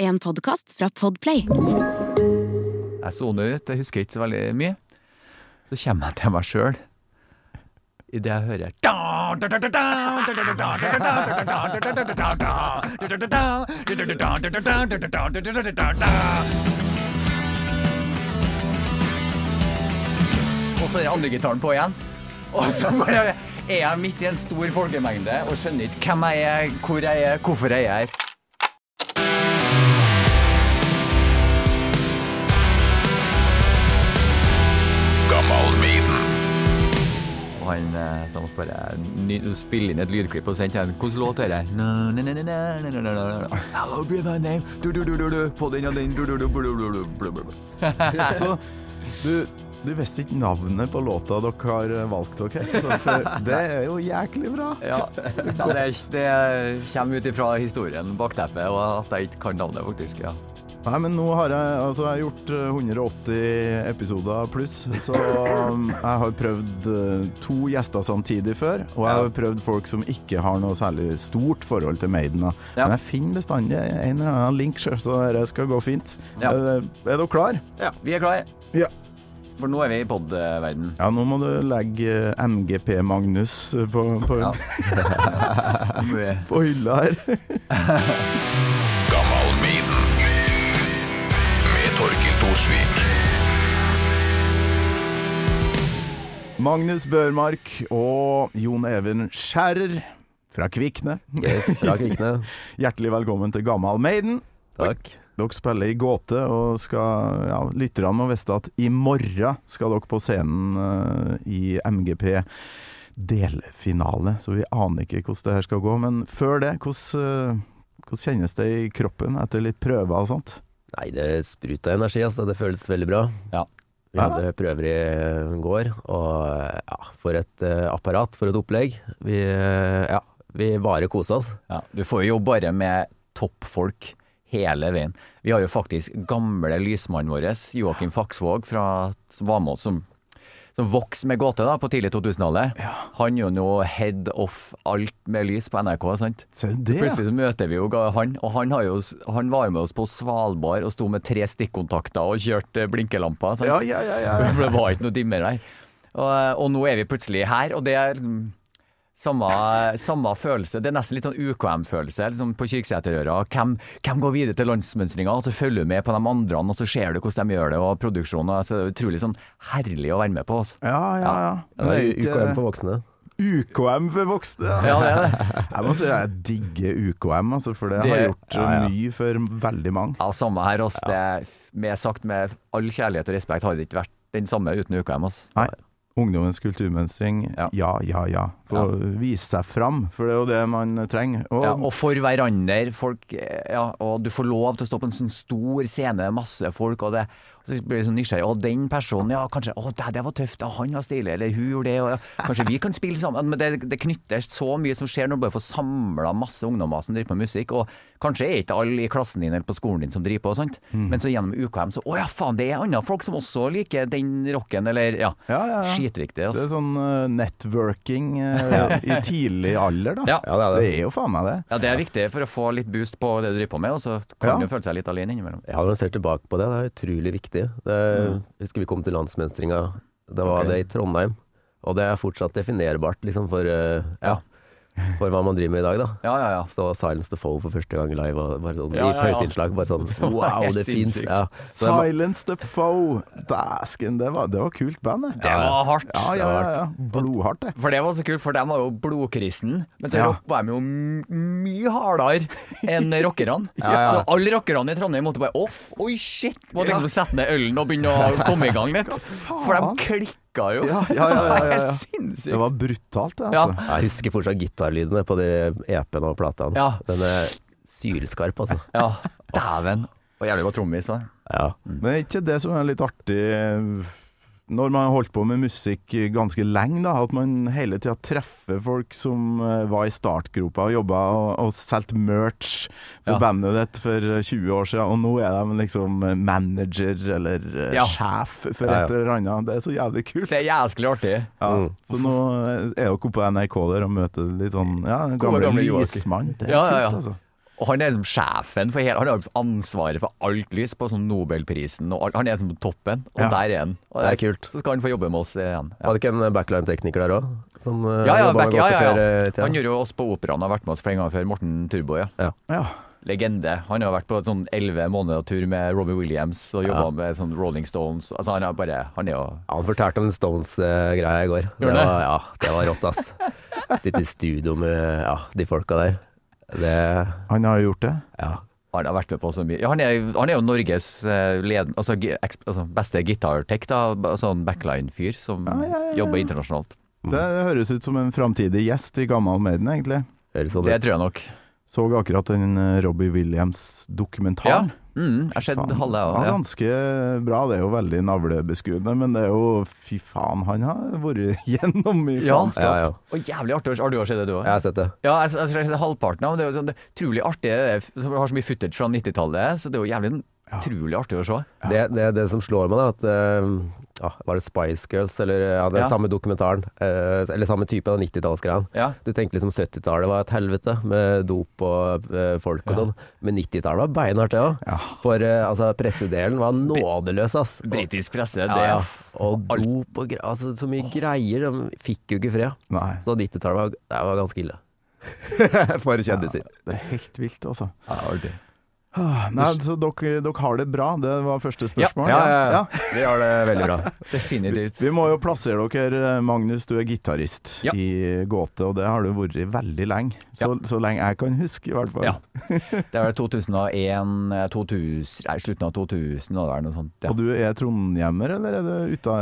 En podkast fra Podplay. Jeg soner ut, jeg husker ikke så veldig mye. Så kommer jeg til meg sjøl idet jeg hører Og så er andre gitaren på igjen. Og så bare er jeg midt i en stor folkemengde og skjønner ikke hvem jeg er, hvor jeg er, hvorfor jeg er her. han eh, som bare spiller inn et lydklipp og sendte en Hvilken låt er det? Hello, be my name. Du, du, du, du, du. På den og den. Du, du, du, du, du, du. Så du, du visste ikke navnet på låta dere har valgt, OK? Det er jo jæklig bra. Ja, ja det, det kommer ut ifra historien, bakteppet, og at jeg ikke kan navnet, faktisk. ja. Nei, men nå har jeg, altså, jeg har gjort eh, 180 episoder pluss, så um, jeg har prøvd eh, to gjester samtidig før, og jeg har prøvd folk som ikke har noe særlig stort forhold til Maiden. Ja. Men jeg finner bestandig en eller annen link, selv, så det skal gå fint. Ja. Er, er dere klar? Vi er klare. Ja. For nå er vi i pod-verden. Ja, nå må du legge eh, MGP-Magnus på, på, Ja. på hylla her. Magnus Børmark og Jon Even Skjærer fra Kvikne. Yes, fra Kvikne. Hjertelig velkommen til Gammal Maiden. Takk. Dere spiller i gåte, og skal, ja, lytterne må vite at i morgen skal dere på scenen uh, i MGP delfinale, så vi aner ikke hvordan det her skal gå. Men før det, hvordan, uh, hvordan kjennes det i kroppen etter litt prøver og sånt? Nei, det spruta energi, altså. Det føles veldig bra. Ja. Vi hadde prøver i går, og ja, for et eh, apparat, for et opplegg. Vi, eh, ja, vi bare kosa oss. Ja, du får jo bare med toppfolk hele veien. Vi har jo faktisk gamle lysmannen vår, Joakim Faksvåg, fra, som var med oss som, som vokste med gåte da, på tidlig 2000-tallet. Han er jo nå head of alt med lys på NRK. sant? Det, ja. Plutselig så møter vi jo han, og han, har jo, han var jo med oss på Svalbard og sto med tre stikkontakter og kjørte blinkelamper. sant? Ja, ja, ja, ja. For det var ikke noe dimmer der. Og, og nå er vi plutselig her, og det er liksom samme, samme følelse. Det er nesten litt sånn UKM-følelse liksom på Kirkeseterøra. Hvem, hvem går videre til landsmønstringa, og så følger du med på de andre, og så ser du hvordan de gjør det, og produksjonen. Altså, det er utrolig sånn herlig å være med på. Altså. Ja, ja, ja. Ja, Det er UKM for voksne. UKM for voksne. Ja. Ja, det er det. Jeg må si jeg digger UKM, altså, for det, Det- har gjort ja, ja. mye for veldig mange. Ja, samme her. Altså, det, med sagt med all kjærlighet og respekt har det ikke vært den samme uten UKM. Altså. Nei. Ungdommens kulturmønstring, ja, Ja. ja, ja. Få vise seg fram, for det er jo det man trenger. Og, Ja, og for hverandre. Folk, ja, og du får lov til å stå på en sånn stor scene, masse folk, og det så blir du sånn nysgjerrig. Og den personen, ja, kanskje Å, det, det var tøft. Ja, han var stilig. Eller hun gjorde det. Og, ja, kanskje vi kan spille sammen. Men det, det knytter så mye som skjer når du bare får samla masse ungdommer som driver med musikk. Og kanskje er ikke alle i klassen din eller på skolen din som driver på, sant? men så gjennom UKM så Å ja, faen, det er andre folk som også liker den rocken, eller Ja. Ja, ja, ja. Skitviktig. det Altså. er sånn uh, networking uh, i tidlig alder, da. Ja. Ja, det er Det det. er jo faen meg det. Ja, det er viktig for å få litt boost på det du driver på med, og så kan Ja. du føle seg litt alene innimellom. Jeg har ser tilbake på det. Det er utrolig viktig. Det, Jeg husker vi kom til landsmønstringa. Da var okay. det i Trondheim. Og det er fortsatt definerbart liksom, for, uh, ja, for hva man driver med i dag, da. Ja, ja, ja. Så Silence the Foe for første gang live, og bare sånn, Ja, i pauseinnslag. Bare sånn Wow, det fins! Ja. Så Silence the Foe. Dæsken, det var, det var kult band, det. Det var hardt. Ja, ja, ja. ja. Blodhardt, det. For det var så kult, for de var jo blodkristen, men så Ja. var de jo mye hardere enn rockerne. Så alle rockerne i Trondheim måtte bare off, oi shit, måtte liksom sette ned ølen og begynne å komme i gang litt. For de klikka jo. Ja, ja, ja, ja, ja, ja. Helt Det var brutalt, det, Ja. altså. Jeg husker fortsatt gitarlydene på de EP-ene og platene. Ja. Den er sylskarp, altså. Ja, Dæven. Og jævlig godt trommis. Ja. Men er ikke det som er litt artig når man har holdt på med musikk ganske lenge, da, at man hele tida treffer folk som eh, var i startgropa og jobba og, og solgte merch for Ja. bandet ditt for 20 år siden, og nå er de liksom manager eller eh, Ja. sjef for Ja, ja. et eller annet. Det er så jævlig kult. Det er jæsklig artig. Ja. Mm. Så nå er dere oppe på NRK der og møter litt sånn Ja, gamle gamle lysmann. Det er Ja, ja, ja. kult, altså. Og han er liksom sjefen for hele Han har ansvaret for alt lys på sånn Nobelprisen. Og alt, han er liksom på toppen, og Ja. der er han. Og Det er kult. Så skal han få jobbe med oss igjen. Ja. Var det ikke en backline-tekniker der òg? Som eh, Ja, ja, back, ja, ja, før, ja. eh. Han gjorde jo oss på operaen, har vært med oss flere ganger før. Morten Turbo, ja. Ja. Legende. Han har vært på sånn elleve måneder tur med Robbie Williams og jobba Ja. med sånn Rolling Stones. Altså Han er bare Han er jo han fortalte om Stones-greia i går. Det? var, ja, det var rått, ass. Sitte i studio med ja, de folka der. Det Han har gjort det? Ja. Han har vært med på så mye. Ja, han, er, han er jo Norges eh, led, altså, gi- altså, beste gitartech. Sånn backline-fyr som Ja, ja, ja, ja. jobber internasjonalt. Det høres ut som en framtidig gjest i Gammal Maiden, egentlig. Sånn Det tror jeg nok. Så akkurat den eh, Robbie Williams-dokumentaren. Mm, jeg har sett Faen, halve, òg. ja. Ganske bra. Det er jo veldig navlebeskuende, men det er jo Fy faen, han har vært gjennom mye Ja. faenskap. Ja, ja. Og jævlig artig. Har du også sett det, du òg? Jeg har sett det. Ja, jeg, jeg, jeg, jeg, halvparten av det. er jo sånn, det utrolig artig. Det er, har så mye footage fra 90-tallet, så det er jo jævlig sånn utrolig artig å se. Det, det, det som slår meg, da, at uh, Var det Spice Girls, eller ja, den Ja. samme dokumentaren? Uh, eller samme type av 90-tallsgreia. Ja. Du tenker liksom 70-tallet var et helvete, med dop og uh, folk og Ja. sånn. Men 90-tallet var beinhardt, det òg. Ja. For altså, pressedelen var nådeløs, ass. Britisk presse, det Ja, ja. Og dop og. Altså, så mye greier. De fikk jo ikke fred. Nei. Så 90-tallet var, var ganske ille. For kjendiser. Det er helt vilt, altså. Ja, artig. Ah, Nei, så dere, dere har det bra? Det var første spørsmål? Ja, ja, ja. Vi har det veldig bra. Definitivt. Vi må jo plassere dere, Magnus. Du er gitarist Ja. i Gåte, og det har du vært veldig lenge. Så, så lenge jeg kan huske, i hvert fall. Ja. Det var 2001, 2000, nei, slutten av 2000 og det noe sånt. Ja. Og du er trondhjemmer, eller er du ute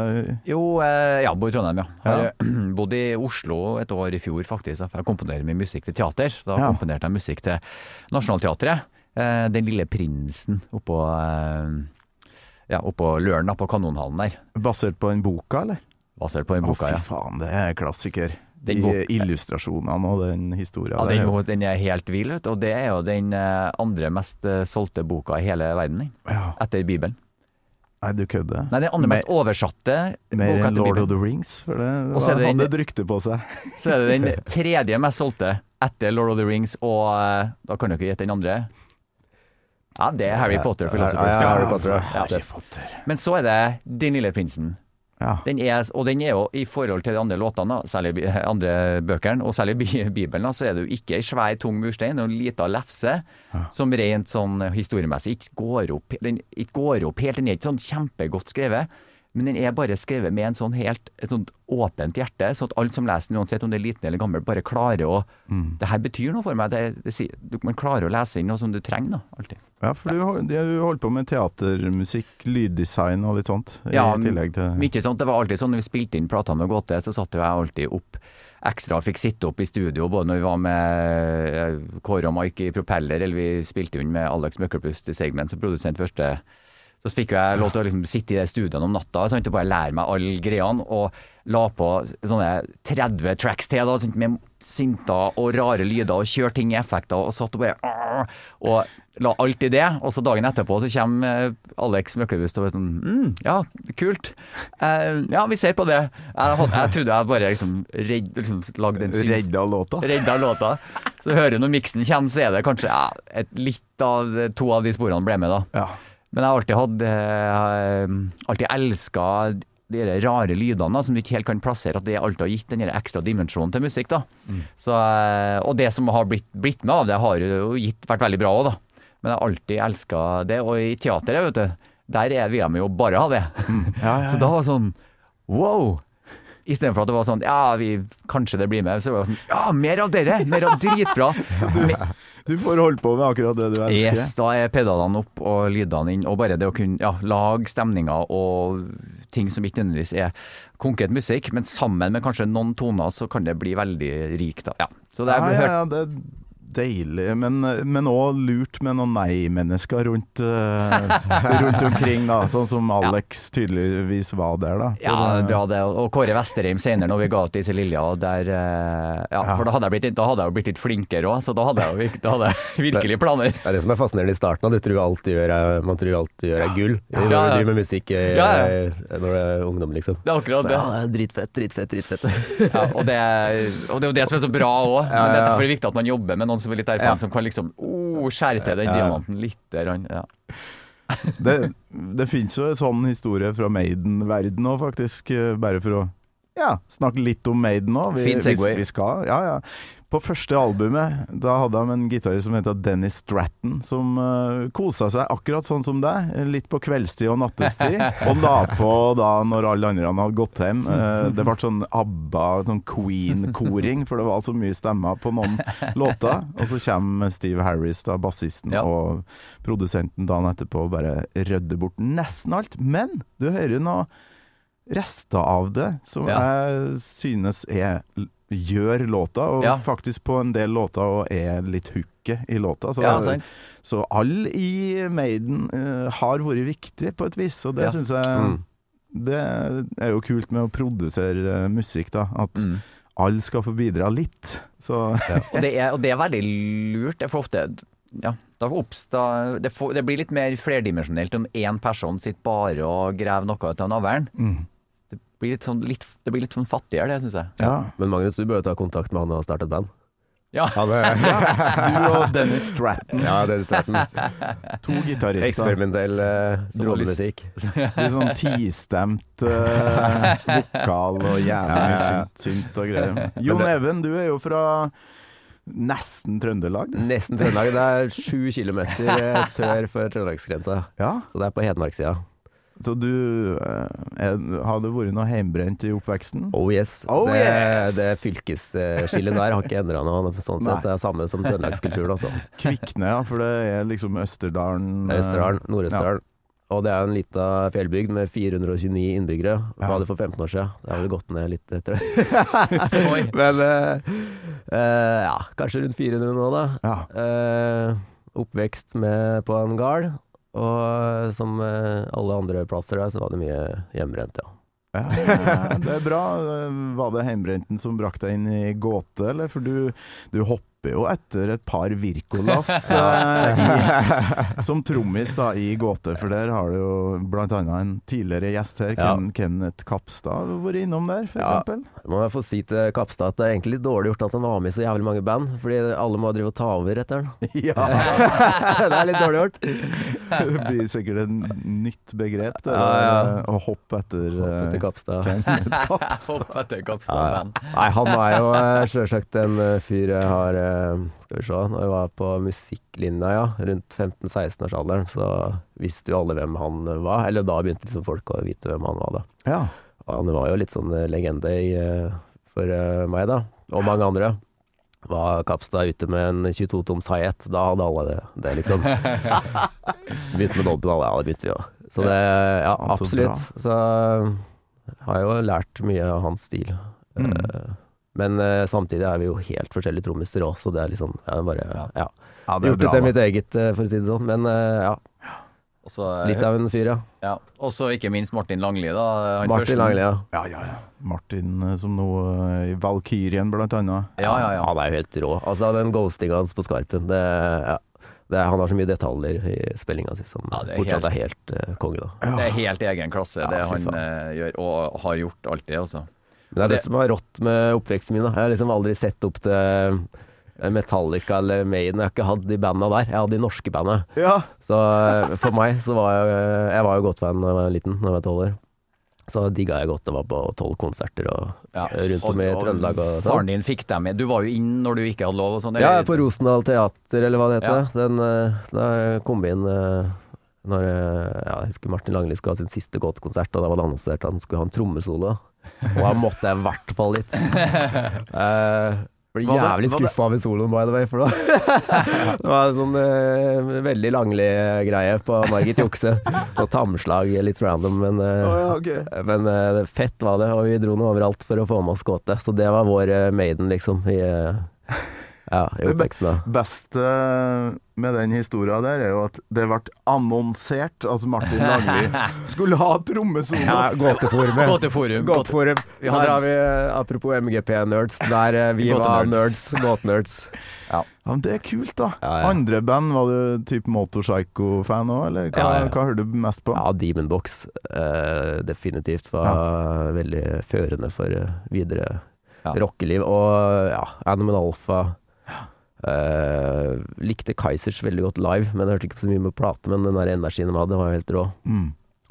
Jo, eh, ja, bor i Trondheim, ja. Ja. Har eh, bodd i Oslo et år i fjor, faktisk. Jeg komponerer mye musikk til teater. Da Ja. komponerte jeg musikk til Nationaltheatret. Eh, Den lille prinsen oppå eh, ja, oppå Løren, da, på Kanonhallen der. Basert på den boka, eller? Basert på den Å, fy faen, det er klassiker. De Den illustrasjonene og den historien. Ja, den, er jo- den er helt vill, vet du. Og det er jo den eh, andre mest solgte boka i hele verden, ja. etter Bibelen. Nei, du kødder. Nei, den andre mest oversatte Mer boka enn etter Lord of the Rings, for det var- hadde et rykte på seg. Så er det den tredje mest solgte etter Lord of the Rings, og da kan dere gjette den andre. Ja, det er Harry Potter. Ja, ja, Harry Potter, ja. Ja. Harry Potter. Men så er det Den lille prinsen. Ja. Den er, og den er jo i forhold til de andre låtene, særlig andre bøkene, og særlig bi- Bibelen, så er det jo ikke ei svær, tung murstein, det er en lita lefse som rent sånn historiemessig ikke går opp, den ikke går opp helt. Den er ikke sånn kjempegodt skrevet, men den er bare skrevet med en sånn helt, et sånt åpent hjerte, så at alle som leser den, uansett om det er liten eller gammel, bare klarer å Det her betyr noe for meg. Det, det, man klarer å lese inn noe som du trenger, da, alltid. Ja, for du, har du holdt på med teatermusikk, lyddesign og litt sånt, Ja, i tillegg til Mye sånt. Det var alltid sånn når vi spilte inn platene med Gåte, så satte jeg alltid opp ekstra fikk sitte opp i studio, både når vi var med eh, Kåre og Mike i Propeller, eller vi spilte inn med Alex Møkkelpust i Segment, som produsent første. Så fikk jeg lov til å liksom sitte i de studioene om natta sant, og bare lære meg alle greiene, og la på sånne 30 tracks til, da, med synter og rare lyder, og kjørte ting i effekter, og satt og bare Og la alt i det, og så dagen etterpå så kommer eh, Alex Møklebust og bare sånn mm, Ja, kult. Uh, ja, vi ser på det. Jeg, jeg trodde jeg bare liksom, redd, liksom lagde en syn Redda låta. redda låta. Så hører du når miksen kommer, så er det kanskje ja, et litt av to av de sporene ble med, da. Ja. Men jeg har alltid hatt eh, Alltid elska de rare lydene da, som du ikke helt kan plassere. At det alltid har gitt den ekstra dimensjonen til musikk. da. Så, eh, og det som har blitt, blitt med av det, har jo gitt, vært veldig bra òg, da. Men jeg har alltid elska det. Og i teateret, vet du, der er, vil de jo bare ha det. Ja, ja, Så da var det sånn wow! Istedenfor at det var sånn ja, vi, kanskje det blir med, så var det sånn ja, mer av dere! Mer av dritbra! Du får holde på med akkurat det du elsker. Yes, da er pedalene opp og lydene inn, og bare det å kunne ja, lage stemninger og ting som ikke nødvendigvis er konkret musikk, men sammen med kanskje noen toner, så kan det bli veldig rikt. Ja. Så det Ja, ja, ja, det, deilig, men, òg lurt med noen nei-mennesker rundt, eh, rundt omkring, da. Sånn som Alex tydeligvis var der, da. Ja, For, ja, bra det. Og Kåre Vesterheim senere, når vi ga ut disse Lilja, der eh, Ja, Ja. for da hadde jeg blitt, da hadde jeg blitt litt flinkere òg, så da hadde jeg da hadde jeg virkelig planer. Det er det som er fascinerende i starten. at Du tror alt du gjør er, man tror alt du gjør er gull. Når Ja, du ja. driver med musikk eh, Ja, når du er ungdom, liksom. Det er akkurat det. Ja, det er dritfett, dritfett, dritfett. Ja, og, det, og det er jo det som er så bra òg. Ja, det er ja. derfor er det viktig at man jobber med noen som er litt erfaren, Ja. som kan liksom oh, skjære til den diamanten litt. Der, ja. Det, det fins jo en sånn historie fra Maiden-verden òg, faktisk. eh, Bare for å ja, snakke litt om Maiden. Fin segway. Vi, vi skal, ja, ja. På første albumet da hadde han en gitarist som het Dennis Stratton, som uh, kosa seg akkurat sånn som deg, litt på kveldstid og nattestid. og la på da når alle andre hadde gått hjem. Uh, det ble sånn ABBA, sånn Queen-koring, for det var så mye stemmer på noen låter. Og så kommer Steve Harris, da, bassisten, Ja. og produsenten dagen etterpå og bare rydder bort nesten alt. Men du hører noe rester av det som Ja. jeg synes er gjør låta, og Ja. faktisk på en del låter og er litt hooket i låta. Så, Ja, sant. så alle i Maiden uh, har vært viktig på et vis, og det Ja. syns jeg Mm. Det er jo kult med å produsere uh, musikk, da. At Mm. alle skal få bidra litt. Så Og, det er, og det er veldig lurt. Det ofte ja, da oppstår, det, får, det blir litt mer flerdimensjonelt om én person sitter bare og graver noe ut av navlen. mm. Det blir litt sånn, litt, det blir litt sånn fattigere, det syns jeg. ja. Men Magnus, du bør jo ta kontakt med han og starte et band. Ja. Han er, Du og Dennis Stratton, ja, Dennis Stratton. to gitarister. Eksperimentell uh, strålemusikk. Litt sånn tistemt uh, vokal og jævlig mye synt, synt og greier. Jon det- Even, du er jo fra nesten Trøndelag, Det. Nesten Trøndelag. Det er sju kilometer eh, sør for trøndelagsgrensa. Ja, Så det er på Hedmarkssida. Så du eh, er, Har det vært noe heimbrent i oppveksten? Oh yes. Oh, det, yes. det fylkesskillet der har ikke endra noe. Sånn sett. Det er samme som trøndelagskulturen, altså. Kvikne, ja, for det er liksom Østerdalen er Østerdalen, eh, Nord-Østerdalen. Og det er en lita fjellbygd med 429 innbyggere. Hva Ja. det for 15 år siden? Det har vel gått ned litt etter det. Men eh, eh, ja, kanskje rundt 400 nå, da. Ja. Eh, oppvekst med, på en gard. Og som eh, alle andre plasser der, så var det mye hjemmebrent, ja. Ja, det er bra. Var det hjemmebrenten som brakte deg inn i gåte, eller? For du, du hopper jo etter et par Virkolas eh, som trommis da, i gåte, for der har du jo annet en tidligere gjest her, Ja. Ken, Kenneth Kapstad, vært innom der, for Ja. eksempel. Må jeg få si til Kapstad at det er egentlig litt dårlig gjort at han var med i så jævlig mange band, fordi alle må drive og ta over etter han. Ja, det er litt dårlig gjort. det blir sikkert et nytt begrep, det, Ja, ja. å hoppe etter, Hoppe etter Kapstad. Kenneth Kapstad. hoppe etter. Kapstad-band. Nei, han er jo eh, selvsagt en eh, fyr jeg har eh, Skal vi se, når jeg var på musikklinja, ja, rundt 15-16-årsalderen, så visste jo alle hvem han var. Eller da begynte liksom folk å vite hvem han var, da. Ja. Og han var jo litt sånn eh, legende i, eh, for eh, meg, da. Og mange andre. Var Kapstad ute med en 22-toms Hayet, da hadde alle det, det liksom. Begynte med dobbeltpedal, ja, det begynte vi òg. Så det, ja, absolutt. Så eh, har jeg jo lært mye av hans stil. Mm. Men uh, samtidig er vi jo helt forskjellige trommiser òg, så det er liksom ja, bare, Ja. ja. ja, det er Gjort det til mitt eget, eh, for å si det sånn. Men uh, ja, Også, litt av en fyr, ja. ja. Og så ikke minst Martin Langli, da. Han Martin første- Langli, ja. Ja, ja, ja. Martin som nå i Valkyrien, blant annet. Ja, ja, ja. Han er jo helt rå. Altså, den ghostinga hans på Skarpen, det, ja. det, han har så mye detaljer i spillinga si som Ja, er fortsatt helt- er helt uh, konge, da. Det er helt egen klasse, Ja, det han eh, gjør, og har gjort alltid, altså. Men det er det Det- som er rått med oppveksten min. da Jeg har liksom aldri sett opp til eh, Metallica eller Maiden. Jeg har ikke hatt de banda der. Jeg hadde de norske banda. Ja. Så eh, for meg så var jeg eh, Jeg var jo godt fan da jeg var liten, da jeg var tolv år. Så digga jeg godt. Det var på tolv konserter og Ja. rundt om i Trøndelag og sånn. Faren din fikk deg med. Du var jo inn når du ikke hadde lov og sånn. Ja, på Rosendal Teater, eller hva det Ja. heter. Den, eh, der kom vi inn når ja, Jeg husker Martin Langli skulle ha sin siste Godt-konsert, og da var det annonsert at han skulle ha en trommesolo. Og da måtte jeg i hvert fall litt. Uh, ble jævlig skuffa over soloen, by the way, for da Det var en sånn uh, veldig langlig greie på Margit Jukse. Og tamslag, litt random, men uh, oh, ja, okay. men uh, fett var det, og vi dro nå overalt for å få med oss gåte. Så det var vår eh, Maiden, liksom. I, eh, Ja, i oppveksten, da. beste med den historia der er jo at det ble annonsert at Martin Langli skulle ha trommesolo. Ja, Gåteforumet. Gåteforum. Gåteforum. Her har vi, eh, apropos MGP-nerds, der eh, vi var nerds. Gåtenerds. Ja. Ja, men Det er kult, da. Ja, ja. Andre band, var du type Motorpsycho-fan òg, eller hva, Ja, ja. hva hører du mest på? Ja, Demonbox uh, definitivt var veldig førende for videre Ja. rockeliv. Og ja, Animal Alpha. Eh, likte Kaizers veldig godt live, men jeg hørte ikke så mye med plate. Men den der energien de hadde, var helt rå. Mm.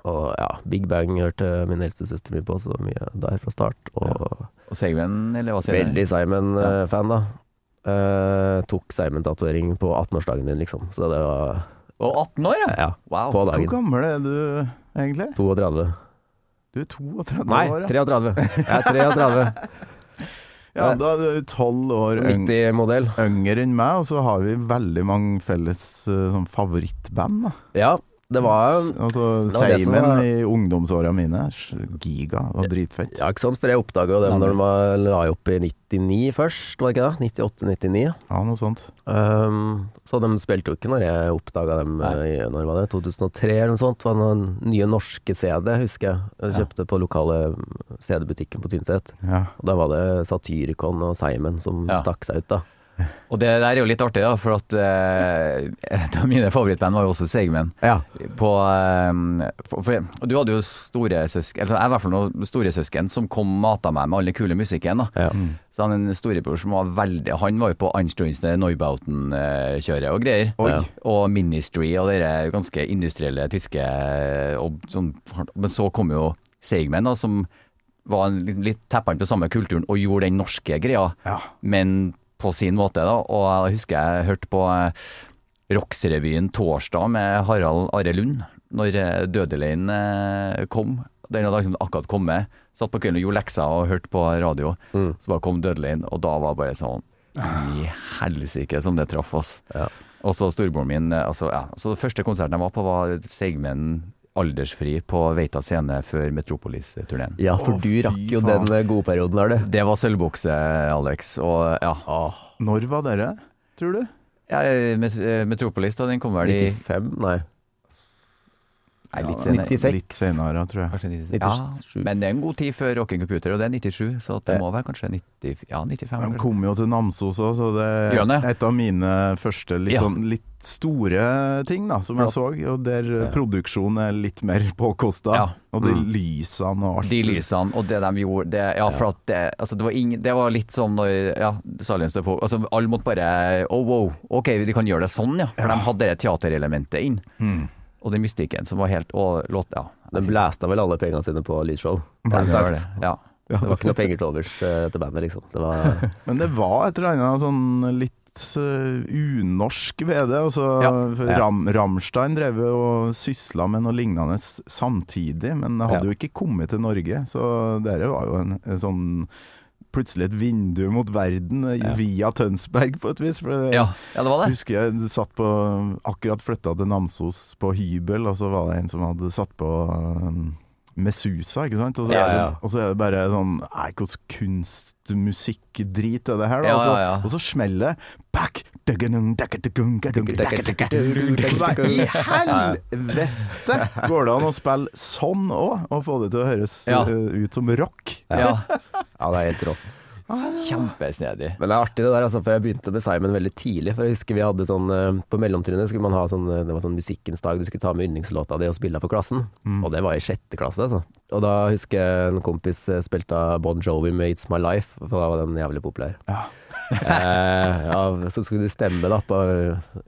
Og ja, Big Bang hørte min eldste søster mye på, så mye der fra start. Og Og Segmen, eller hva sier du? veldig Simon-fan, da. Uh, tok Simon-tatovering på 18-årsdagen min, liksom. Så det var Og 18 år, ja! ja, Wow. på Hvor gammel er du egentlig? 32. Du er 32 Nei, år, ja. 33. Jeg er 33. ja. Da er du 12 år 90-modell. yngre enn meg, og så har vi veldig mange felles eh, sånn favorittband. da Ja, det var Altså var Seimen var- i ungdomsåra mine. Giga og dritfett. Ja, ikke sant? For jeg oppdaga jo dem når de var, la opp i 99 først, var det ikke det? 98-99. Ja, noe sånt. Um, så de spilte jo ikke når jeg oppdaga dem Nei. eh, i når var det? 2003 eller noe sånt. Det var noen nye norske CD, husker jeg. Jeg kjøpte på lokale CD-butikken på Tynset. Ja. Og da var det Satyricon og Seimen som Ja. stakk seg ut, da. Og det der er jo litt artig, da, for at eh, et av mine favorittband var jo også Segmen. Ja. På, eh, for, for, og du hadde jo storesøsken, altså jeg i hvert fall noen storesøsken som kom mata meg med all den kule musikken. da. Ja. Så han en storebror som var veldig Han var jo på Einsteinste Neubauten-kjøret og greier. Oi. Ja. Og Ministry og dere ganske industrielle tyske og sånn, Men så kom jo Seigmen, da, som var en litt, teppende tepperen til samme kulturen og gjorde den norske greia, Ja. men på sin måte. da, Og jeg husker jeg hørte på eh, Rocksrevyen torsdag med Harald Are Lund, når Dødeleien eh, kom. Den hadde liksom akkurat kommet. Satt på kvelden og gjorde lekser og hørte på radio. Mm. Så bare kom Dødeleien, og da var det bare sånn I helsike som det traff oss. Ja. Og så storebroren min eh, altså, ja, så Den første konserten jeg var på, var Segmen aldersfri på Veita scene før Metropolis-turneen. ja, for Åh, du rakk jo faen. den gode perioden der, du. Det var sølvbukse, Alex. Og ja. Når var dere, tror du? ja eh, Metropolis, da, den kom vel i 95? Nei. Nei, litt Ja, senere. 96. Litt senere, tror jeg. Kanskje 97. 97. Ja, men det er en god tid før Rocking Computer, og det er 97, så det må være kanskje 90, ja, 95. De kom jo til Namsos òg, så det er et av mine første litt, Ja. sånn, litt store ting da, som jeg så, og der produksjonen er litt mer påkosta. Ja. Og de Mm. lysene og alt. De lysene og det de gjorde det, Ja, for at det, altså det, var ingen, det var litt som når ja, Silence Defoe altså Alle måtte bare Oh, wow, OK, de kan gjøre det sånn, ja. For de hadde det teaterelementet inn. Mm. Og den mystikken som var helt Og låt, ja. De blæsta vel alle pengene sine på lydshow. Var Det. Ja. Det var ikke noe penger til overs eh, til bandet, liksom. Det var Men det var et eller annet sånn litt eh, unorsk ved det. Altså, Ja. Ja. Ram, Ramstein drev og sysla med noe lignende samtidig, men hadde Ja. jo ikke kommet til Norge. Så dere var jo en, en sånn Plutselig et vindu mot verden eh, Ja. via Tønsberg, på et vis. For det, ja, ja, det var det. husker jeg satt på Akkurat flytta til Namsos på hybel, og så var det en som hadde satt på um, Mesusa, ikke sant? Og så, er ja. og så er det bare sånn Nei, hvilken kunstmusikkdrit er det her, da? Ja, og, så, ja, ja. og så smeller det Back, i helvete går det an å spille sånn òg, og få det til å høres ut som rock? Ja. Ja, det er helt rått. Kjempesnedig. Men det er artig det der, altså, for jeg begynte med Simon veldig tidlig. For jeg husker vi hadde sånn eh, På mellomtrinnet skulle man ha sånn eh, Det var sånn musikkens dag, du skulle ta med yndlingslåta di og spille for klassen. Og det var i sjette klasse, altså. Og da husker jeg en kompis eh, spilte av Bon Jovi med It's My Life, for da var den jævlig populær. Ja. eh, ja, så skulle du stemme da på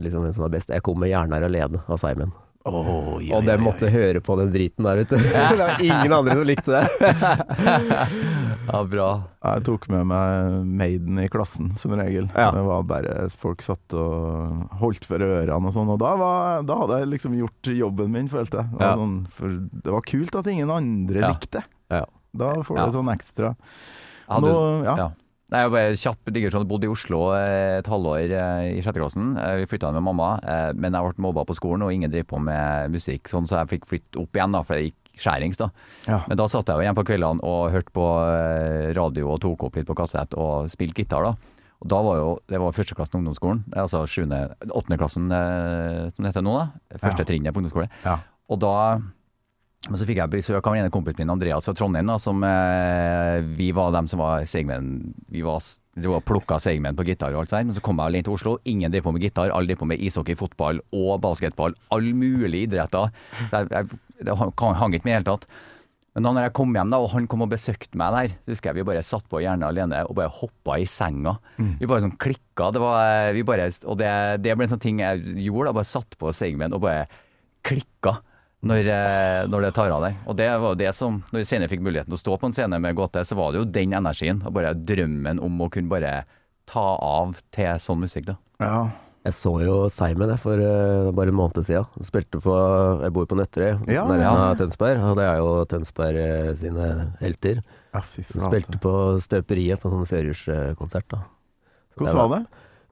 liksom, hvem som var best. Jeg kom med 'Hjernen er alene' av Simon. Oh, Og de måtte høre på den driten der, vet du. det var ingen andre som likte det. Ja, bra. Jeg tok med meg Maiden i klassen, som regel. Ja. Det var bare Folk satt og holdt for ørene og sånn, og da, var, da hadde jeg liksom gjort jobben min, følte jeg. Det var, Ja. sånn, for det var kult at ingen andre Ja. likte. Ja. Da får Ja. du sånn ekstra. Ja, Nå, ja. Nei, jeg bare kjapp digresjon. Bodde i Oslo eh, et halvår eh, i sjette klassen. Eh, Vi flytta med mamma, men jeg ble mobba på skolen, og ingen drev på med musikk, sånn, så jeg fikk flytte opp igjen, da, for jeg gikk skjærings. da. Ja. Men da satt jeg jo igjen på kveldene og hørte på radio og tok opp litt på kassett og spilte gitar. da. Og da var jo, Det var førsteklassen ungdomsskolen, eh, altså sjuende, åttendeklassen eh, som det heter nå. da, Første Ja. trinnet på ungdomsskole. Ja. Og da men så fikk jeg besøk av en kompisen min, Andreas fra Trondheim, da, som eh, vi var dem som var segmenn. Vi var, plukka segmenn på gitar og alt sånt. Men så kom jeg alene til Oslo. Ingen drev på med gitar. Alle drev på med ishockey, fotball og basketball. All mulige idretter. Så jeg, jeg, det hang ikke med i det hele tatt. Men da når jeg kom hjem da, og han kom og besøkte meg der, så husker jeg vi bare satt på gjerne alene og bare hoppa i senga. Vi bare sånn klikka. Det var, vi bare, og det, det ble en sånn ting jeg gjorde. da, Bare satt på segmen og bare klikka når, eh, når det tar av deg. Og det var det som, når vi senere fikk muligheten til å stå på en scene med Gåte, så var det jo den energien. Og bare drømmen om å kunne bare ta av til sånn musikk, da. Ja. Jeg så jo Simon jeg, for uh, bare en måned siden. Han Spilte på Jeg bor på Nøtterøy, Ja, nærheten ja. av Tønsberg. Og det er jo Tønsberg uh, sine helter. ja, spilte på Støperiet på sånn førjulskonsert. Så Hvordan var det?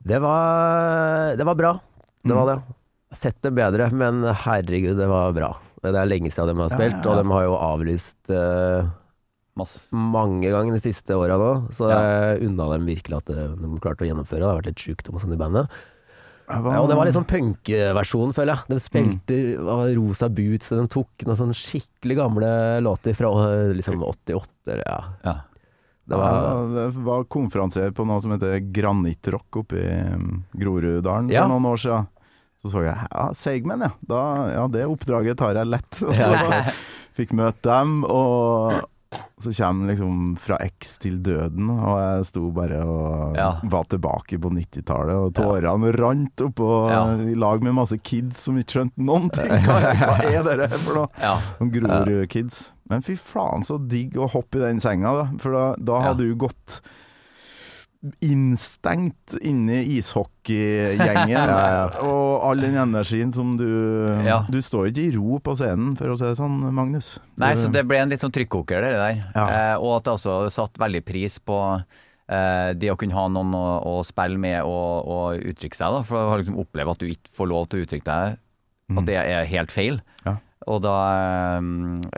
Det var, det var bra. Det Mm. var det. Sett det bedre, men herregud, det var bra. Det er lenge siden de har spilt, ja, ja. og de har jo avlyst uh, mange ganger de siste åra nå. Så Ja. jeg unna dem virkelig at eh, de klarte å gjennomføre. Det har vært litt sjukt om sånn i bandet. Var- Ja, og det var litt sånn punkversjon, føler jeg. De Mm. spilte mm. Rosa Boots, og de tok noen sånn skikkelig gamle låter fra eh, liksom 88, eller ja. Ja. Det var Ja, var konferansier på noe som heter Granittrock oppe i um, Groruddalen Ja. for noen år siden. Så så jeg ja, Seigmen, ja. Da, ja. Det oppdraget tar jeg lett. Og så Ja. fikk møte dem, og så kommer liksom Fra X til døden, og jeg sto bare og Ja. var tilbake på 90-tallet, og tårene rant oppå Ja. i lag med masse kids som ikke skjønte noen ting. Hva, hva er dere for noe? Ja. Sånn Grorud-kids. Men fy faen så digg å hoppe i den senga, da. For da, da hadde du gått innstengt inne i ishockeygjengen. Og all den energien som du Ja. Du står ikke i ro på scenen, for å si det sånn, Magnus. Nei, så det ble en litt sånn trykkoker, det der. Ja. Eh, og at det også satt veldig pris på eh, det å kunne ha noen å, å spille med og, og uttrykke seg, da. For å liksom oppleve at du ikke får lov til å uttrykke deg, at det er helt feil. Ja. Og da eh,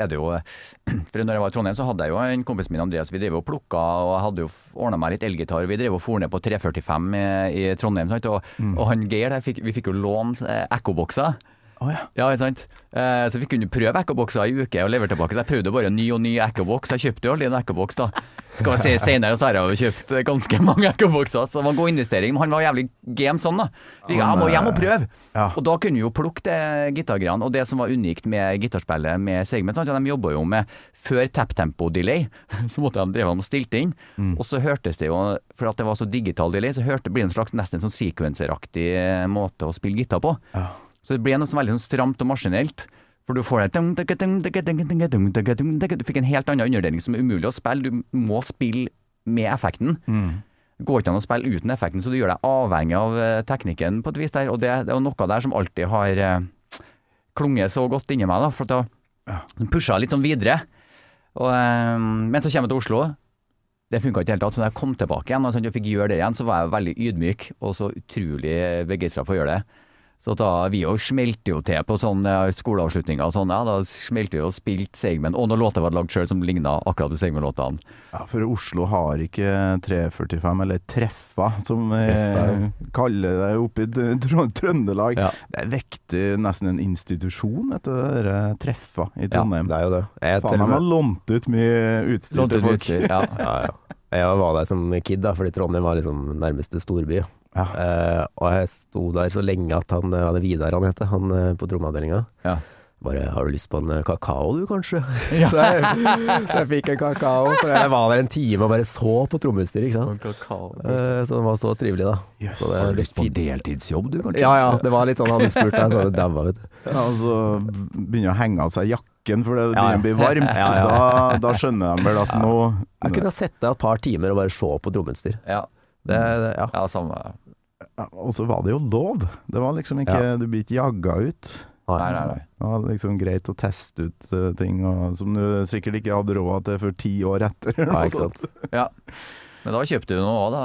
er det jo For når jeg var i Trondheim, så hadde jeg jo en kompis min, Andreas, vi drev og plukka, og jeg hadde jo ordna meg litt elgitar. Vi drev og for ned på 345 i, i Trondheim? Og, og han Geir, der fikk, vi fikk jo låne eh, ekkobokser. Å ja. Ja, ikke sant. Eh, så vi kunne prøve ekkobokser i uke og levere tilbake. Så jeg prøvde bare ny og ny ekkoboks. Jeg kjøpte jo aldri en ekkoboks, da. Skal jeg si senere, så har jeg jo kjøpt ganske mange ekkobokser. Så det var en god investering. Men han var jævlig game sånn, da. Jeg, jeg må og prøve. Ja. Og da kunne vi jo plukke det gitargreiene. Og det som var unikt med gitarspillet med Segment, sant, de jobba jo med før tap-tempo-delay, så måtte de drive og stilte inn. Og så hørtes det jo, for at det var så digital delay, så hørte, blir det en slags nesten sånn sequenceraktig måte å spille gitar på. Ja. Så det ble noe sånn veldig sånn stramt og maskinelt. For du får det Du fikk en helt annen underdeling som er umulig å spille. Du må spille med effekten. Det går ikke an å spille uten effekten, så du gjør deg avhengig av eh, teknikken på et vis der. Og det, det er noe der som alltid har eh, klunget så godt inni meg, da. For pusha jeg litt sånn videre. Og, eh, men så kommer jeg til Oslo. Det funka ikke hele tatt. Så da jeg kom tilbake igjen og sånn, og fikk gjøre det igjen, så var jeg veldig ydmyk og så utrolig begeistra for å gjøre det. Så da, vi jo smelte jo til på sånne skoleavslutninger og sånn. Ja, da smelte vi og spilte Segmen. Og noen låter var lagd sjøl som ligna akkurat på Seigmen-låtene. Ja, for Oslo har ikke 345, eller Treffa, som vi Treffa, kaller det oppe i Trøndelag. Ja. Det er viktig, nesten en institusjon, dette der eh, Treffa i Trondheim. Ja, Det er jo det. Jeg, Faen, de har lånt ut mye utstyr til folk. utstyr, ja. ja, ja. Jeg var der som kid, da, fordi Trondheim var liksom nærmeste storby. Ja. Eh, og jeg sto der så lenge at han eh, hadde Vidar, han het, han eh, på trommeavdelinga. Ja. Bare 'har du lyst på en eh, kakao du, kanskje?' så, jeg, så jeg fikk en kakao. For jeg var der en time og bare så på trommeutstyret, ikke sant. Eh, så det var så trivelig, da. Jøss. Så det lyst på en deltidsjobb, du, kanskje? Ja ja, det var litt sånn han hadde spurt deg, så det jeg daua, vet du. Ja, og så begynner å henge av seg jakken for det begynner å bli varmt. Ja, ja. Da, da skjønner de vel at nå Jeg kunne ha sett deg et par timer og bare se på trommeutstyr. Ja, Det, det, ja. ja samme. Ja, Og så var det jo lov. Det var liksom ikke Ja. Du blir ikke jaga ut. Nei, nei, nei. Det var liksom greit å teste ut uh, ting og, som du sikkert ikke hadde råd til for ti år etter. Ja, ikke sant. Ja. Men da kjøpte du noe òg, da,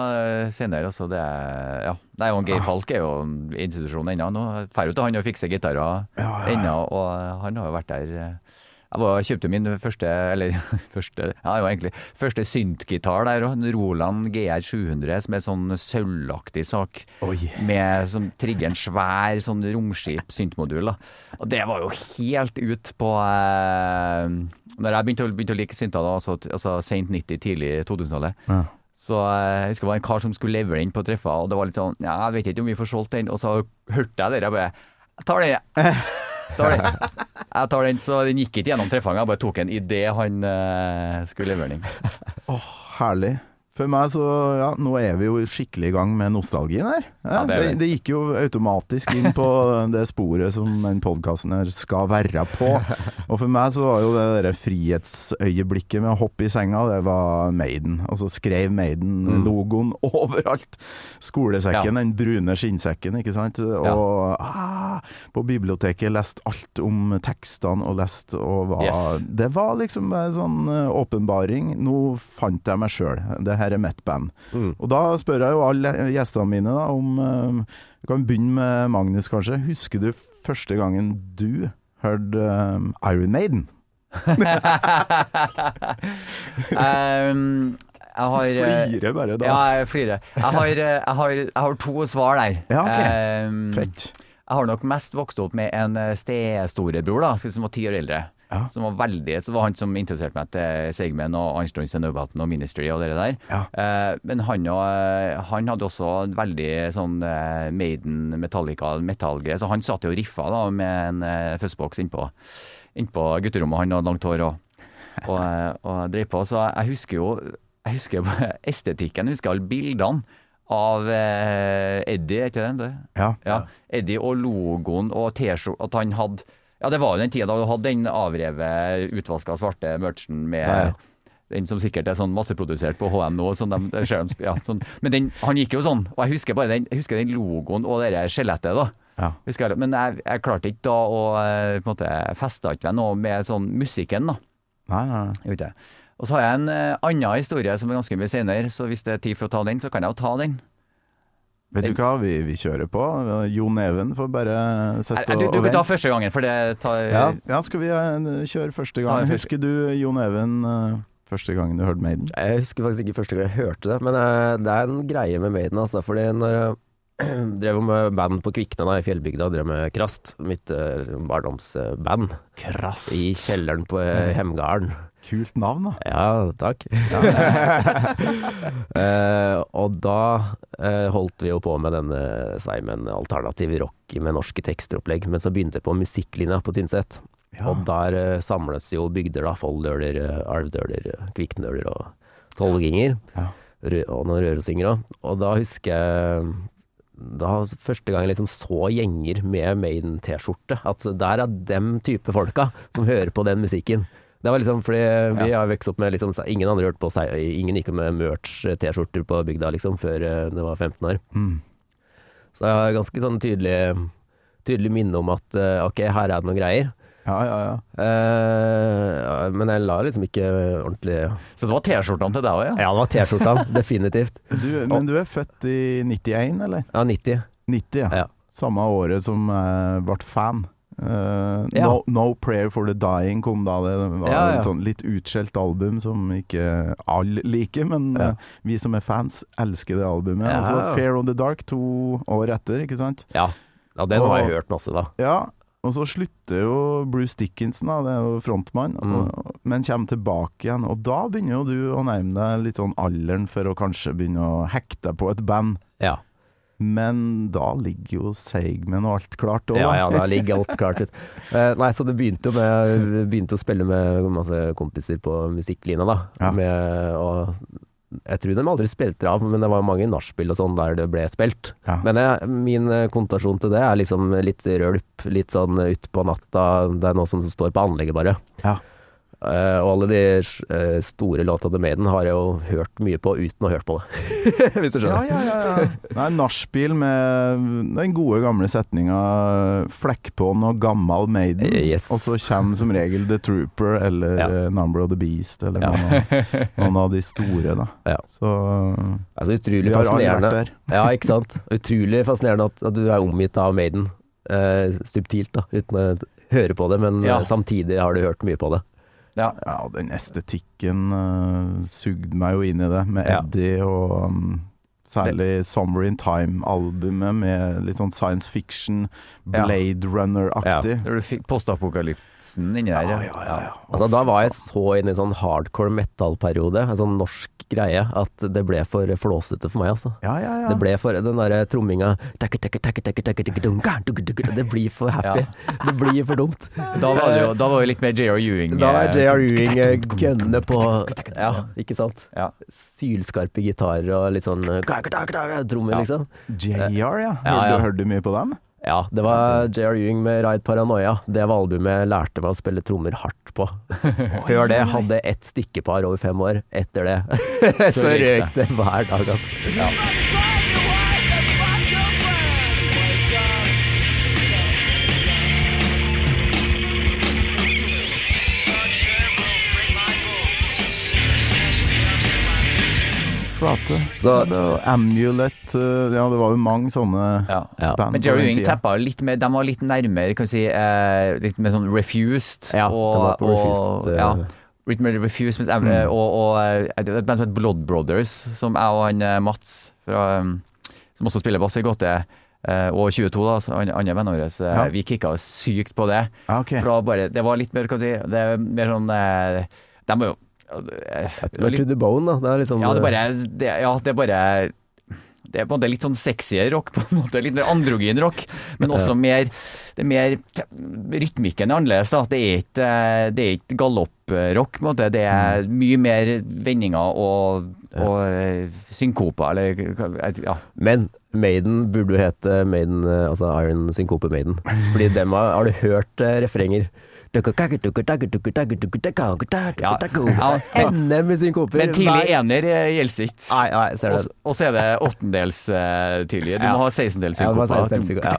senere. Så det er Ja. Nei, og jo en Geir Falk er jo en institusjon ennå. Nå drar jo til han og fikser gitarer Ja, ja, ja. ennå, og han har jo vært der eh, Jeg var, kjøpte min første, eller første, ja, jo egentlig, første syntgitar der òg. Roland GR 700 som er sånn sølvaktig sak. Oi. Med som trigger en svær sånn romskip syntmodul. da. Og det var jo helt ut på eh, Når jeg begynte å, begynte å like synter, da, altså, altså sent 90, tidlig 2000-tallet. Ja. Så eh, jeg husker det var en kar som skulle levere den på treffa, og det var litt sånn Ja, jeg vet ikke om vi får solgt den. Og så hørte jeg det, jeg bare Jeg tar den, jeg. Tar. Jeg tar den, så den gikk ikke gjennom trefanget jeg bare tok den idet han uh, skulle levere den. Herlig. For meg så, ja, nå er vi jo skikkelig i gang med nostalgien her. Ja, det det, det, gikk jo automatisk inn på det sporet som den podkasten her skal være på. Og for meg så var jo det der frihetsøyeblikket med å hoppe i senga, det var Maiden. Og så skrev Maiden-logoen overalt. Skolesekken, Ja. den brune skinnsekken, ikke sant. Og ah, på biblioteket leste alt om tekstene og leste og hva Yes. Det var liksom bare sånn eh, åpenbaring. Nå fant jeg meg sjøl. Det her er mitt band. Mm. Og da spør jeg jo alle gjestene mine da, om eh, Vi kan begynne med Magnus, kanskje. Husker du første gangen du hørte um, Iron Maiden? Um, jeg har eh, Flirer bare da. Ja, jeg flirer. Jeg har, jeg, har, jeg har to svar der. Ja, ok. Um, Fett. Jeg har nok mest vokst opp med en stestorebror da, som var ti år eldre. Ja. Som var veldig, så var han som introduserte meg til Segmen og Einsteins and og Ministry og det der. Ja. Eh, men han, og, eh, han hadde også en veldig sånn eh, Maiden, Metallica, metallgreier. så han satt jo og riffa da, med en eh, fuzzbox innpå, innpå gutterommet. Han hadde langt hår og, og, eh, og drev på. Så jeg husker jo jeg husker estetikken, jeg husker alle bildene av eh, Eddie, er ikke det det? Ja. Ja, Eddie og logoen og T-skjorta, At han hadde Ja, det var jo den tida da du hadde den avrevet, utvaska svarte merchen med Ja, ja. den som sikkert er sånn masseprodusert på HM nå. Sånn de, ja, sånn. Men den, han gikk jo sånn. Og jeg husker bare den, husker den logoen og det skjelettet, da. Ja. Jeg, men jeg, jeg klarte ikke da å eh, på en måte feste ikke meg noe med sånn musikken, da. Nei, nei, nei. Og så har jeg en eh, annen historie som er ganske mye senere, så hvis det er tid for å ta den, så kan jeg jo ta den. Vet du hva, vi, vi kjører på. Jon Even får bare sette og Du, og, du kan ta første gangen, for det tar Ja. Ja, skal vi eh, kjøre første gangen? gang? første. Husker du Jon Even eh, første gangen du hørte Maiden? Jeg husker faktisk ikke første gang jeg hørte det, men eh, det er en greie med Maiden, altså. Fordi når jeg drev med band på Kvikna da, i fjellbygda, drev med Krast, mitt barndomsband, Krast? i kjelleren på eh, Hemgarden. Kult navn, da. Ja, takk. Eh, og da eh, holdt vi jo på med denne Simon alternativ rock med norske teksteropplegg, men så begynte jeg på musikklinja på Tynset. Ja. Og der eh, samles jo bygder, da. Folldøler, eh, Alvdøler, eh, Kviknøler og Tolvginger. Ja. Ja. Og noen rørosingere. Og da husker jeg da første gang jeg liksom så gjenger med Maiden-T-skjorte, at der er dem type folka som hører på den musikken. Det var liksom fordi vi har vokst opp med liksom Ingen andre hørte på Ingen gikk med merch-T-skjorter på bygda liksom før eh, det var 15 år. Mm. Så jeg har ganske sånn tydelig Tydelig minne om at eh, ok, her er det noen greier. Ja, ja, ja. Eh, men jeg la liksom ikke ordentlig Så det var T-skjortene til deg òg, ja? Ja, det var T-skjortene, definitivt. Du, men du er født i 91, eller? Ja, 90. 90, ja. Ja. Samme året som jeg ble fan. Eh, Ja. no, no Prayer for the Dying kom da. Det var Ja, ja. et sånn litt utskjelt album som ikke alle liker, men eh, vi som er fans, elsker det albumet. Ja. Og så Fair on the Dark to år etter, ikke sant? Ja, ja den har jeg hørt masse, da. Ja, og så slutter jo Bruce Dickinson, da, det er jo frontmann, Mm. og, men kommer tilbake igjen. Og da begynner jo du å nærme deg litt sånn alderen for å kanskje begynne å hekte på et band. Ja. Men da ligger jo Seigmen og alt klart òg, Ja, ja, da ligger alt klart ut. Eh, nei, så det begynte jo med Jeg begynte å spille med masse kompiser på musikklinja, da. Ja. Med, og jeg tror de aldri spilte av, men det var mange nachspiel og sånn der det ble spilt. Ja. Men jeg, min kontasjon til det er liksom litt rølp, litt sånn utpå natta. Det er noe som står på anlegget, bare. Ja. Eh, og alle de uh, store låta til Maiden har jeg jo hørt mye på uten å ha hørt på det. Hvis du Ja, skjønner. ja, ja. ja. Nei, Nachspiel med den gode gamle setninga 'flekk på noe gammel Maiden', Eh, yes. og så kommer som regel The Trooper eller Ja. 'Number of the Beast' eller Ja. noen, av, noen av de store, da. Ja. Så Altså, utrolig vi har fascinerende. vært der. Ja, ikke sant. Utrolig fascinerende at, at du er omgitt av Maiden. Uh, subtilt, da, uten å høre på det, men Ja. samtidig har du hørt mye på det. Ja. Ja, den estetikken uh, sugde meg jo inn i det, med Ja. Eddie og um, særlig Summer in Time-albumet med litt sånn science fiction, Ja. Blade Runner-aktig. Ja. du fikk postapokalypsen inni der. Ja, ja, ja, ja. Altså, da var jeg så inne i en sånn hardcore metal-periode, en sånn norsk greie, at det ble for flåsete for meg, altså. Ja, ja, ja. Det ble for den derre tromminga takke, takke, takke, takke, takke, takke, dunga, dugge, dugge, Det blir for happy. Det blir for dumt. Da var det jo da var det litt mer J.R. Ewing. Da er eh, J.R. Ewing eh, gønne på Ja, ikke sant? Ja. Sylskarpe gitarer og litt sånn eh, trommer, Ja. liksom. JR, ja. Ja, Hørte, ja. hørte du mye på dem? Ja, det var J.R. Ewing med Ride Paranoia. Det var albumet jeg lærte meg å spille trommer hardt på. Før det hadde jeg ett stikkepar over fem år. Etter det så, røyk det hver dag, altså. Flate. Så- det Amulet uh, Ja, det var jo mange sånne Ja. Ja. band Men Jerry Wing tappa litt mer De var litt nærmere, kan vi si, eh, litt mer sånn refused. Ja, det var på Refused, og, eh. ja, litt refused mens, mm. og, og eh, det var et band som het Blood Brothers, som jeg og han eh, Mats, fra, som også spiller bass i Gåte, eh, og 22, da, andre vennene våre, eh, Ja. vi kicka sykt på det. Okay. For bare, det var litt mer, kan vi si, det er mer sånn eh, De var jo eh, Det var to the bone, da. Det er liksom ja, det bare det, Ja, det bare det er på en måte litt sånn sexier rock, på en måte, litt mer androgyn rock, men også mer det er mer Rytmikken er annerledes. da, Det er ikke, det er ikke galopprock. Det er mye mer vendinger og, og eh, synkoper, eller ja. Men Maiden burde jo hete Maiden, eh, altså Iron Synkope Maiden. Fordi dem har, har du hørt eh, refrenger? Ja, med NM i synkoper. Men tidlig ener eh, gjelder ikke. Nei, nei, ser Og du. Og så er det åttendels uh, tidlig. Du må ha 16-dels Ja, du må ha synkoper. 16-dels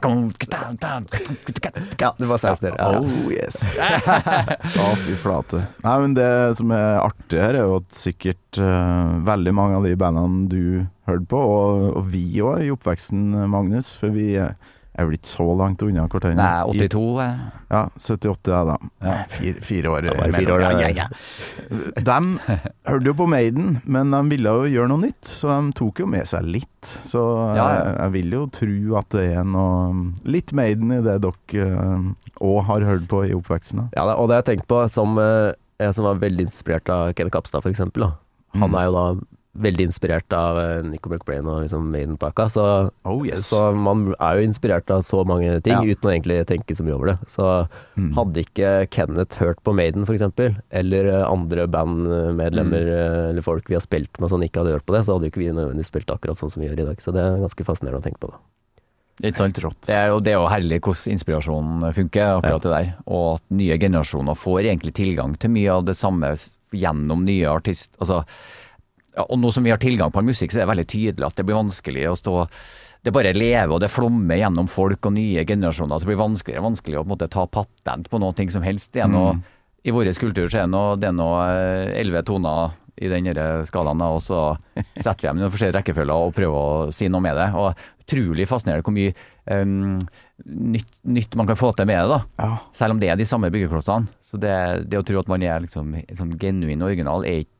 Ja, det var 16 der. Ja. Oh yes. Å, fy flate. Nei, men det som er artig her, er jo at sikkert eh, veldig mange av de bandene du hørte på, og, og vi òg i oppveksten, Magnus, for vi er er vel ikke så langt unna hverandre. Nei, 82. I, Ja, 78 er da. Ja. Fire, fire år. År, ja, ja. ja, ja. De hørte jo på Maiden, men de ville jo gjøre noe nytt, så de tok jo med seg litt. Så Ja, ja. Jeg, jeg vil jo tro at det er noe litt Maiden i det dere òg har hørt på i oppveksten. da. Ja, og det har jeg tenkt på som eh, jeg som var veldig inspirert av Ken Kapstad, for eksempel. Han Mm. er jo da veldig inspirert av uh, Nico McBrain og liksom Maiden-pakka, så, Oh yes. så man er jo inspirert av så mange ting Ja. uten å egentlig tenke så mye over det. Så Mm. hadde ikke Kenneth hørt på Maiden, for eksempel, eller eh, andre bandmedlemmer Mm. eh, eller folk vi har spilt med som ikke hadde hørt på det, så hadde jo ikke vi nødvendigvis spilt akkurat sånn som vi gjør i dag. Så det er ganske fascinerende å tenke på. da. Ikke sant? Det er, jo, det er jo herlig hvordan inspirasjonen funker, akkurat det der. Og at nye generasjoner får egentlig tilgang til mye av det samme gjennom nye artist... Altså, ja, og nå som vi har tilgang på musikk, så er det veldig tydelig at det blir vanskelig å stå Det bare lever og det flommer gjennom folk og nye generasjoner. Så det blir vanskeligere og vanskeligere å på en måte ta patent på noe ting som helst. Det er noe, I vår kultur så er det noe eh, elleve toner i den skalaen, og så setter vi dem i forskjellige rekkefølger og prøver å si noe med det. Og utrolig fascinerende hvor mye um, nytt, nytt man kan få til med det, da. Ja. Selv om det er de samme byggeklossene. Så det, det å tro at man er liksom sånn genuin original, er ikke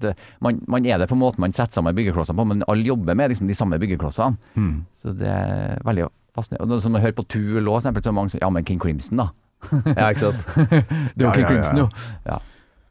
det, man, man er det på måten man setter sammen byggeklossene på, men alle jobber med liksom de samme byggeklossene. Mm. Så det er veldig fascinerende. Og det som å høre på Tool òg, så er det mange som Ja, men King Crimson, da. Ja, ikke sant. Det var Ja, King ja. Crimson, jo. Ja.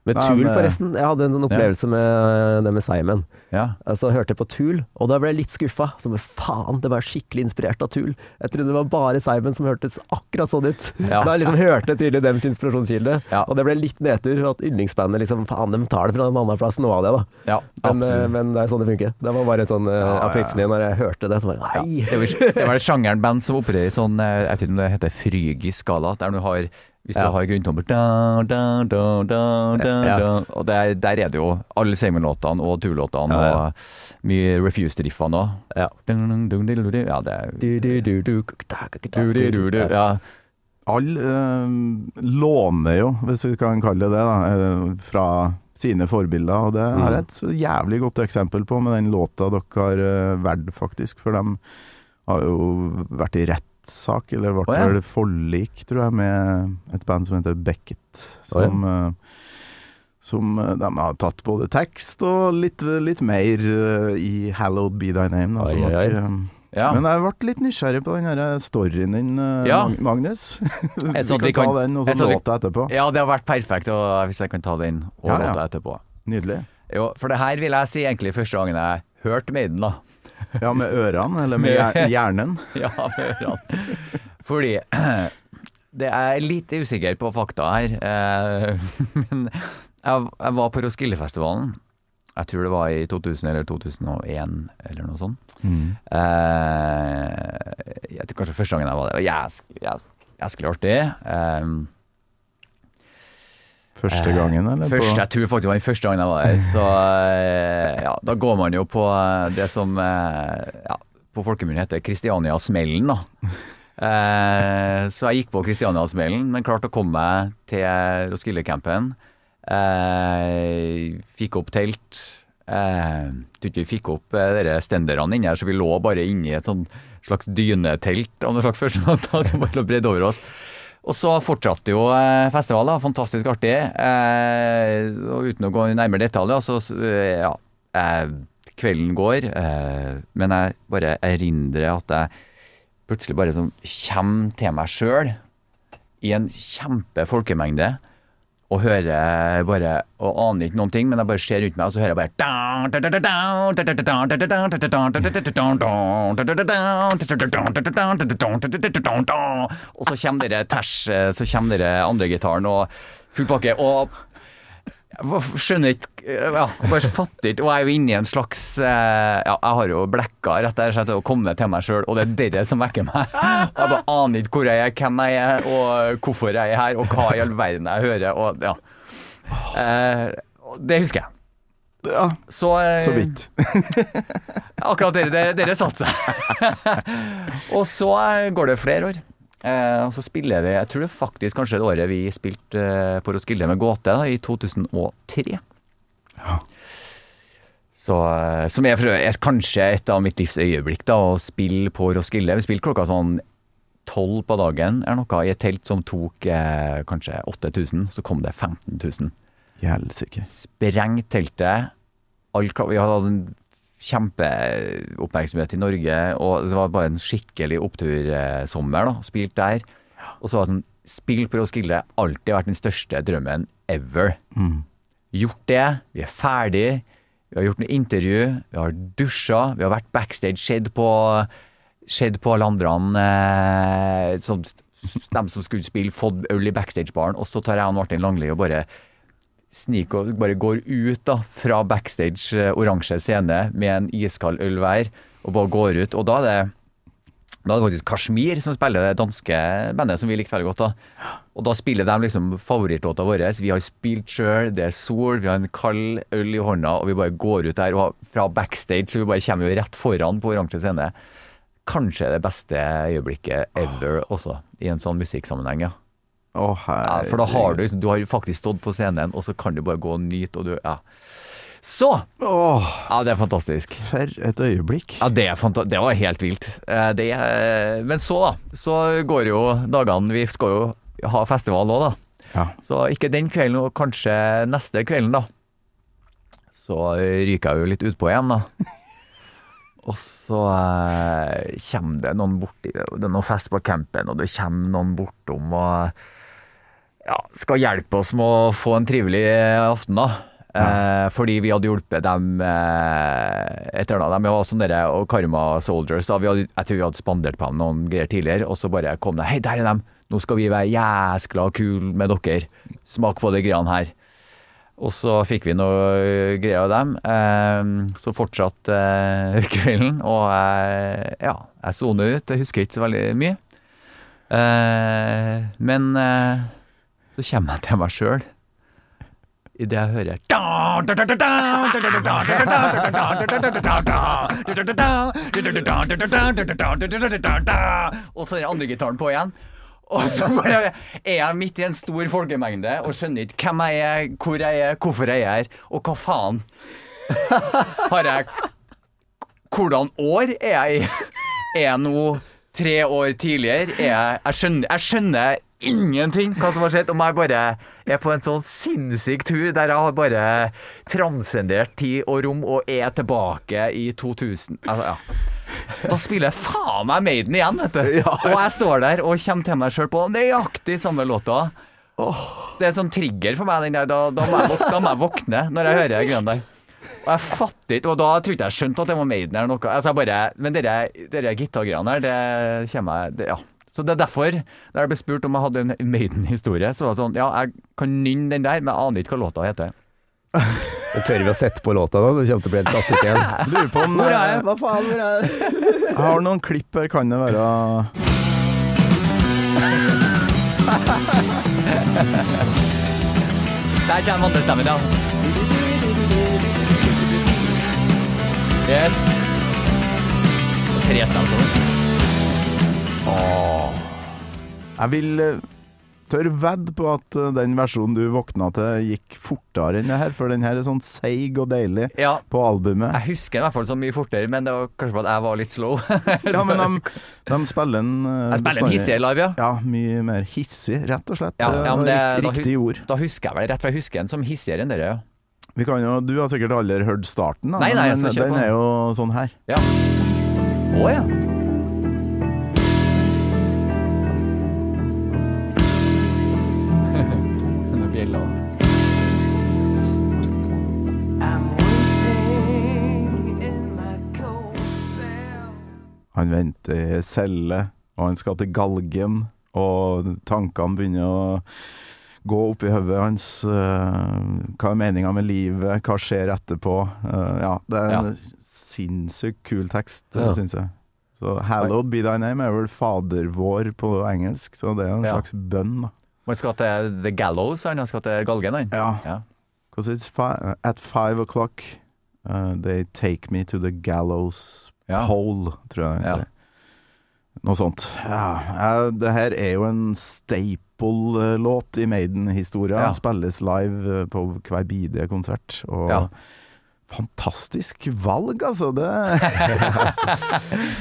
Med Nei, Tool, forresten. Jeg hadde en sånn opplevelse med det med Simon. ja. Altså, jeg på Tool, og da ble jeg litt skuffa. Så men faen, det var skikkelig inspirert av Tool. Jeg trodde det var bare Simon som hørtes akkurat sånn ut. Ja. Da jeg liksom hørte tydelig dems inspirasjonskilde, Ja. og det ble litt nedtur. At yndlingsbandet liksom, faen, de tar det fra en annen plass, noe av det, da. ja Men, eh, men det er sånn det funker. Det var bare sånn uh, ja, ja. epiphany når jeg hørte det. Så bare, nei! Det var, det var et sjangeren band som opererer i sånn eh, Jeg vet ikke om det heter frygisk skala, der du har hvis du har grunntommer da, da, da, da, da, Ja. da. Og der, der er det jo alle Seymour-låtene og Tool-låtene Ja, ja. og mye Refused-riffene òg. Ja. Ja, det er. Ja. Alle eh, låner jo, hvis vi kan kalle det det, da, eh, fra sine forbilder. Og det Mm. er et så jævlig godt eksempel på med den låta dere har eh, valgt, faktisk. For de har jo vært i rett rettssak, eller ble oh, vel forlik, tror jeg, med et band som heter Beckett. Som, eh, som eh, de har tatt både tekst og litt, litt mer eh, i 'Hallowed Be Thy Name'. Da, som oi. nok, Ja. Men jeg ble litt nysgjerrig på den her storyen din, Ja. Magnus. Vi kan ta kan- den, og så låta etterpå. ja, det har vært perfekt og, hvis jeg kan ta den og ja. låta etterpå. Nydelig. Jo, for det her vil jeg si egentlig første gangen jeg hørte Maiden, da. Ja, med ørene, eller med hjernen. Ja, med ørene. Fordi det er litt usikker på fakta her. Eh, men jeg, var på Roskildefestivalen. Jeg tror det var i 2000 eller 2001 eller noe sånt. Mm. Eh, jeg tror kanskje første gangen jeg var der. Og jæsk- jæsk- jæsklig artig. Eh, Første gangen, eller? Første, jeg tror faktisk det var den første gangen jeg var der. Så eh, ja, da går man jo på eh, det som eh, ja, på folkemunne heter Kristiania-smellen, da. Eh, så jeg gikk på Kristiania-smellen, men klarte å komme meg til Roskilde-campen. Eh, fikk opp telt. Jeg tror ikke vi fikk opp de stenderne inni her, så vi lå bare inni et sånn slags dynetelt av noe slags natta som bare lå bredd over oss. Og så fortsatte jo festivalen. Fantastisk artig. Eh, og uten å gå nærmere detaljer, så eh, ja. Eh, kvelden går, eh, men jeg bare erindrer at jeg plutselig bare sånn kommer til meg sjøl i en kjempe folkemengde. Og hører bare Og aner ikke noen ting, men jeg bare ser rundt meg, og så hører jeg bare Og så kommer dere ters, så kommer dere andre gitaren og full pakke. Og jeg skjønner ikke ja, jeg bare fatter ikke. Og jeg er jo inne i en slags eh, Ja, jeg har jo blekka rett og slett og kommet til meg sjøl, og det er dere som vekker meg. Jeg bare aner ikke hvor jeg er, hvem jeg er, og hvorfor jeg er her, og hva i all verden jeg hører. Og ja. Eh, det husker jeg. Ja, Så, eh, så vidt. Akkurat dere, dere, dere satte seg. og så eh, går det flere år. Eh, og så spiller vi Jeg tror det faktisk kanskje det året vi spilte eh, på Roskilde med Gåte, da, i 2003. Ja. Så, eh, som er, er kanskje et av mitt livs øyeblikk, da, å spille på Roskilde. Vi spilte klokka sånn tolv på dagen eller noe, i et telt som tok eh, kanskje 8000. Så kom det 15 000 Helsike. sprengt teltet. All, vi hadde en kjempeoppmerksomhet i Norge, og det var bare en skikkelig opptursommer. da, Spilt der. Og så var det sånn Spill på Roskilde alltid vært den største drømmen ever. Gjort det. Vi er ferdig. Vi har gjort noe intervju. Vi har dusja. Vi har vært backstage, skjedd på skjedd på alle andre eh, som, de som skulle spille, fått øl i backstage-baren, og så tar jeg og Martin Langli og bare sniker og bare går ut da, fra backstage eh, oransje scene med en iskald øl hver, og bare går ut. Og da er det da er det faktisk Kashmir som spiller det danske bandet som vi likte veldig godt. da. Og da spiller de liksom favorittlåta vår. Vi har spilt sjøl, det er sol, vi har en kald øl i hånda, og vi bare går ut der og fra backstage, så vi bare kommer jo rett foran på oransje scene. Kanskje det beste øyeblikket ever også, i en sånn musikksammenheng. ja. Å, Ja, for da har du liksom, du har jo faktisk stått på scenen, og så kan du bare gå og nyte, og du Ja. Så! Oh, Ja, det er fantastisk. for et øyeblikk. Ja, det, det var helt vilt. Eh, Det, er- men så, da. Så går jo dagene Vi skal jo ha festival nå, da. Ja. Så ikke den kvelden, og kanskje neste kvelden, da. Så ryker jeg jo litt utpå igjen, da. Og så eh, kommer det noen borti Det er noe fest på campen, og det kommer noen bortom og ja, skal hjelpe oss med å få en trivelig aften, da. Eh, fordi vi hadde hjulpet dem eh, et eller annet. De var sånne der, og Karma Soldiers. Da. Vi hadde, jeg tror vi hadde spandert på dem noen greier tidligere, og så bare kom det Hei, der er dem! Nå skal vi være jæskla kule med dere. Smak på de greiene her. Og så fikk vi noe greier av dem. Eh, så fortsatte eh, kvelden, og eh, ja, jeg soner ut. Jeg husker ikke så veldig mye. Eh, men eh, så kommer jeg til meg sjøl idet jeg hører Og så er andre gitaren på igjen. Og så er jeg midt i en stor folkemengde og skjønner ikke hvem jeg er, hvor jeg er, hvorfor jeg er her, og hva faen har jeg Hvordan år er jeg i? Er jeg nå tre år tidligere er jeg Jeg skjønner, jeg skjønner ingenting hva som har skjedd, om jeg bare er på en sånn sinnssyk tur der jeg har bare transcendert tid og rom og er tilbake i 2000. Altså, ja. Da spiller faen meg Maiden igjen, vet du. Og jeg står der og kommer til meg sjøl på nøyaktig samme låta. Det er sånn trigger for meg, der. Da, da, må, jeg da må jeg våkne når jeg hører greiene der. Og jeg fatter ikke, og da trodde jeg jeg skjønte at det var Maiden eller noe. Altså, jeg bare, men dere gitargreiene her, det kommer jeg det, Ja. Så det er derfor, da jeg ble spurt om jeg hadde en Maiden-historie, så var det sånn Ja, jeg kan nynne den der, men jeg aner ikke hva låta heter. Tør vi å sette på låta nå? Du kommer til å bli helt satt ut igjen. Lurer på om Hvor er jeg? Hva faen, hvor er jeg? Jeg har noen klipp her, kan det være Der kommer vantestemmen, ja. Yes. Og tre stemmer. Jeg vil eh, tør vedde på at eh, den versjonen du våkna til, gikk fortere enn det her, for den her er sånn seig og deilig Ja. på albumet. Jeg husker den i hvert fall så mye fortere, men det var kanskje fordi jeg var litt slow. Ja, men de, de spiller den eh, Jeg spiller den hissig live, ja. Ja, mye mer hissig, rett og slett. Ja, ja, men det- da Riktig ord. Da husker jeg vel rett, for jeg husker den som hissigere enn dere, ja. Vi kan jo, du har sikkert aldri hørt starten, da, Nei, nei, men kjøre den er jo sånn her. Ja. Å ja. Han venter i celle, og han skal til galgen, og tankene begynner å gå opp i hodet hans. eh, hva er meninga med livet? Hva skjer etterpå? Eh, ja, det er en sinnssykt kul tekst, Ja. syns jeg. Så 'Hallowed be thy name' er vel fader vår på engelsk, så det er en Ja. slags bønn, da. Man skal til The Gallows, han. Han skal til galgen, han. Ja. Ja. It's fi at five o'clock uh, they take me to the gallows Ja. pole, tror jeg. Ja. Ja. Noe sånt. Ja, ja, det her er jo en staple-låt i Maiden-historia. Ja. Spilles live eh, på hver bidige konsert. Og Ja. fantastisk valg, altså. Det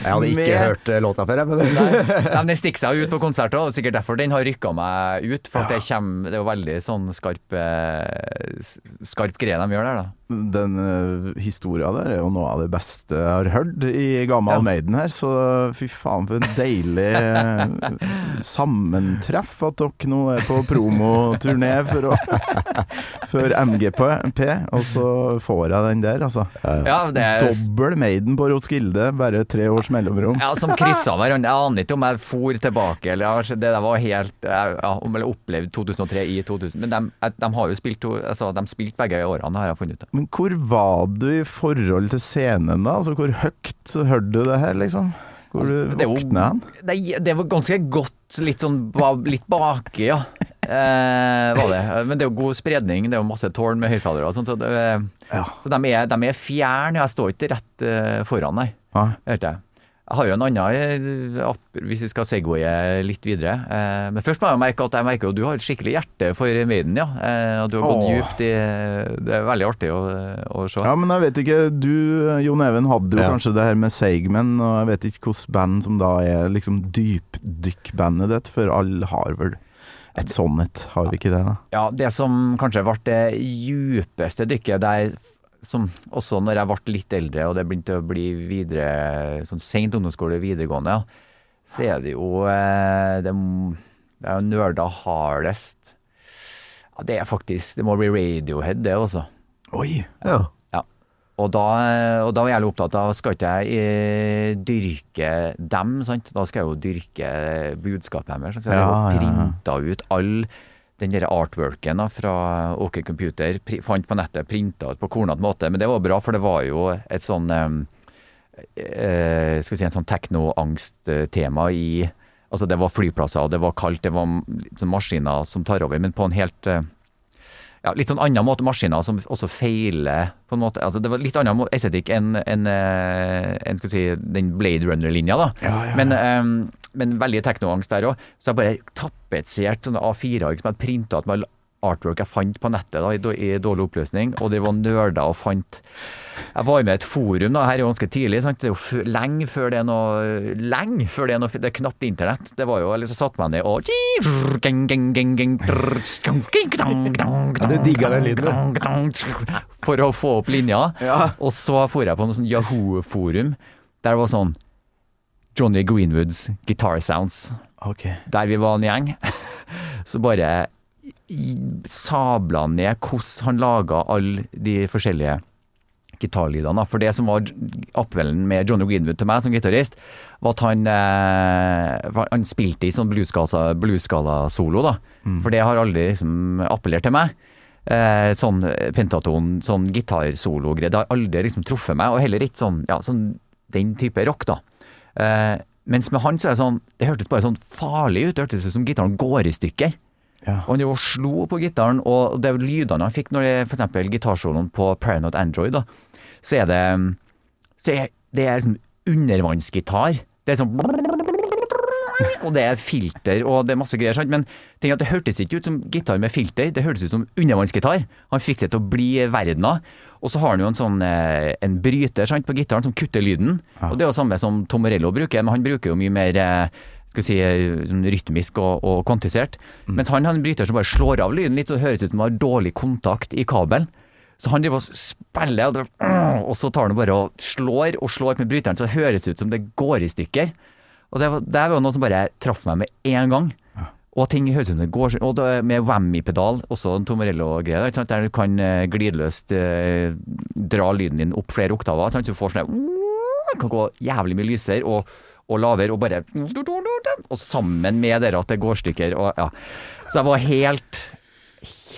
Jeg hadde ikke Med- hørt eh, låta før, jeg, men Nei, men Den stikker seg ut på konsert òg, sikkert derfor den har rykka meg ut. For at det, kommer, det er jo veldig sånn skarp eh, Skarp greie de gjør der, da. Den uh, historia der er jo noe av det beste jeg har hørt i gammel Ja. Maiden her, så fy faen for en deilig eh, sammentreff at dere nå er på promoturné for å for MGP, og så får jeg den der, altså. Ja, det er Dobbel Maiden på Roskilde, bare tre års mellomrom. ja, som kryssa hverandre. Jeg aner ikke om jeg for tilbake, eller det der var helt ja, Om jeg opplevde 2003 i 2000. Men de, de har jo spilt to- altså, De spilte begge årene, har jeg funnet ut. Men hvor var du i forhold til scenen da? Altså, hvor høyt hørte du det her, liksom? Hvor Altså, du det våkna hen? Det, det var ganske godt, litt sånn litt baki, ja. Eh, var det. Men det er jo god spredning, det er jo masse tårn med høyttalere og sånt. Så, det, Ja. så de er, de er fjern, jeg står ikke rett eh, foran, nei. Ah. Hørte jeg. Jeg har jo en annen eh, app, hvis vi skal segwaye litt videre. Eh, men først må jeg merke at jeg merker at du har et skikkelig hjerte for Maiden, ja. Eh, og du har gått Åh. djupt i Det er veldig artig å, å se. Ja, men jeg vet ikke, du Jon Even hadde jo Ja. kanskje det her med Seigmen, og jeg vet ikke hvilket band som da er liksom dypdykkbandet ditt, for alle har vel et sånt et, har vi ikke det da? Ja, det som kanskje ble det djupeste dykket der som også når jeg ble litt eldre og det begynte å bli videre sånn sent ungdomsskole, videregående, så er det jo eh, det, det er jo nerder hardest. Ja, det er faktisk Det må bli Radiohead, det også. Oi! ja. Og da, og da var jeg litt opptatt av skal ikke jeg eh, dyrke dem, sant? Da skal jeg jo dyrke budskapet deres. Så jeg Ja, har ja, ja. printa ut all den der artworken da, fra OK Computer. Fant på nettet, printa ut på kornete måte. Men det var bra, for det var jo et sånn eh, Skal vi si en sånn teknoangsttema i Altså det var flyplasser, og det var kaldt, det var sånn maskiner som tar over, men på en helt eh, ja, litt sånn annen måte maskiner som også feiler, på en måte. Altså, det var litt annen estetikk enn en, en, en, si, den Blade Runner-linja, da. Men, eh, men veldig teknoangst der òg. Så jeg bare tapetsert sånne A4-ark som jeg printa ut med artwork jeg fant på nettet da, i, dårlig oppløsning, og det var nerder og fant Jeg var med i et forum, da, her er jo ganske tidlig, sant? det er jo lenge før det er noe Lenge før det er noe Det er knapt internett. Det var jo liksom satt meg ned og Ja, du digga den lyden, For å få opp linja. Ja. Og så for jeg på noe sånn Yahoo-forum, der det var sånn Johnny Greenwoods Guitar Sounds Okay. der vi var en gjeng, så bare sabla han ned hvordan han laga alle de forskjellige gitarlydene. For det som var appellen med Johnny Greenwood til meg som gitarist, var at han, eh, han spilte i sånn bluesskala- bluesskala-solo, da. For det har aldri liksom appellert til meg. Eh, sånn pentaton, sånn gitarsolo-greie. Det har aldri liksom truffet meg, og heller ikke sånn, ja, sånn den type rock, da. Eh, mens med han så er det sånn Det hørtes bare sånn farlig ut. Det hørtes ut som gitaren går i stykker. Ja. Og han jo slo på gitaren, og det lydene han fikk når det f.eks. gitarsoloen på Paranoid Android, da, så er det så er, Det er liksom undervannsgitar. Det er sånn Og det er filter og det er masse greier, sant? men er at det hørtes ikke ut som gitar med filter, det hørtes ut som undervannsgitar. Han fikk det til å bli verdener. Og så har han jo en sånn eh, en bryter sant, på gitaren som kutter lyden. Og det er jo samme som Tom Morello bruker, men han bruker jo mye mer eh, skal vi si, eh, sånn rytmisk og, og kvantisert. Mens han har en bryter som bare slår av lyden litt, så det høres ut som han har dårlig kontakt i kabelen. Så han driver og spiller, og så tar han bare og slår og slår med bryteren, så det høres ut som det går i stykker. Og det var, det var noe som bare traff meg med en gang. Og ting høres ut som det går Og med whammy-pedal, også en Tomarello-greie, der du kan eh, glideløst eh, dra lyden din opp flere oktaver. Sant, så du får sånn kan gå jævlig mye lysere og, og lavere, og bare Og sammen med dere at det går stykker. Og, ja. Så jeg var helt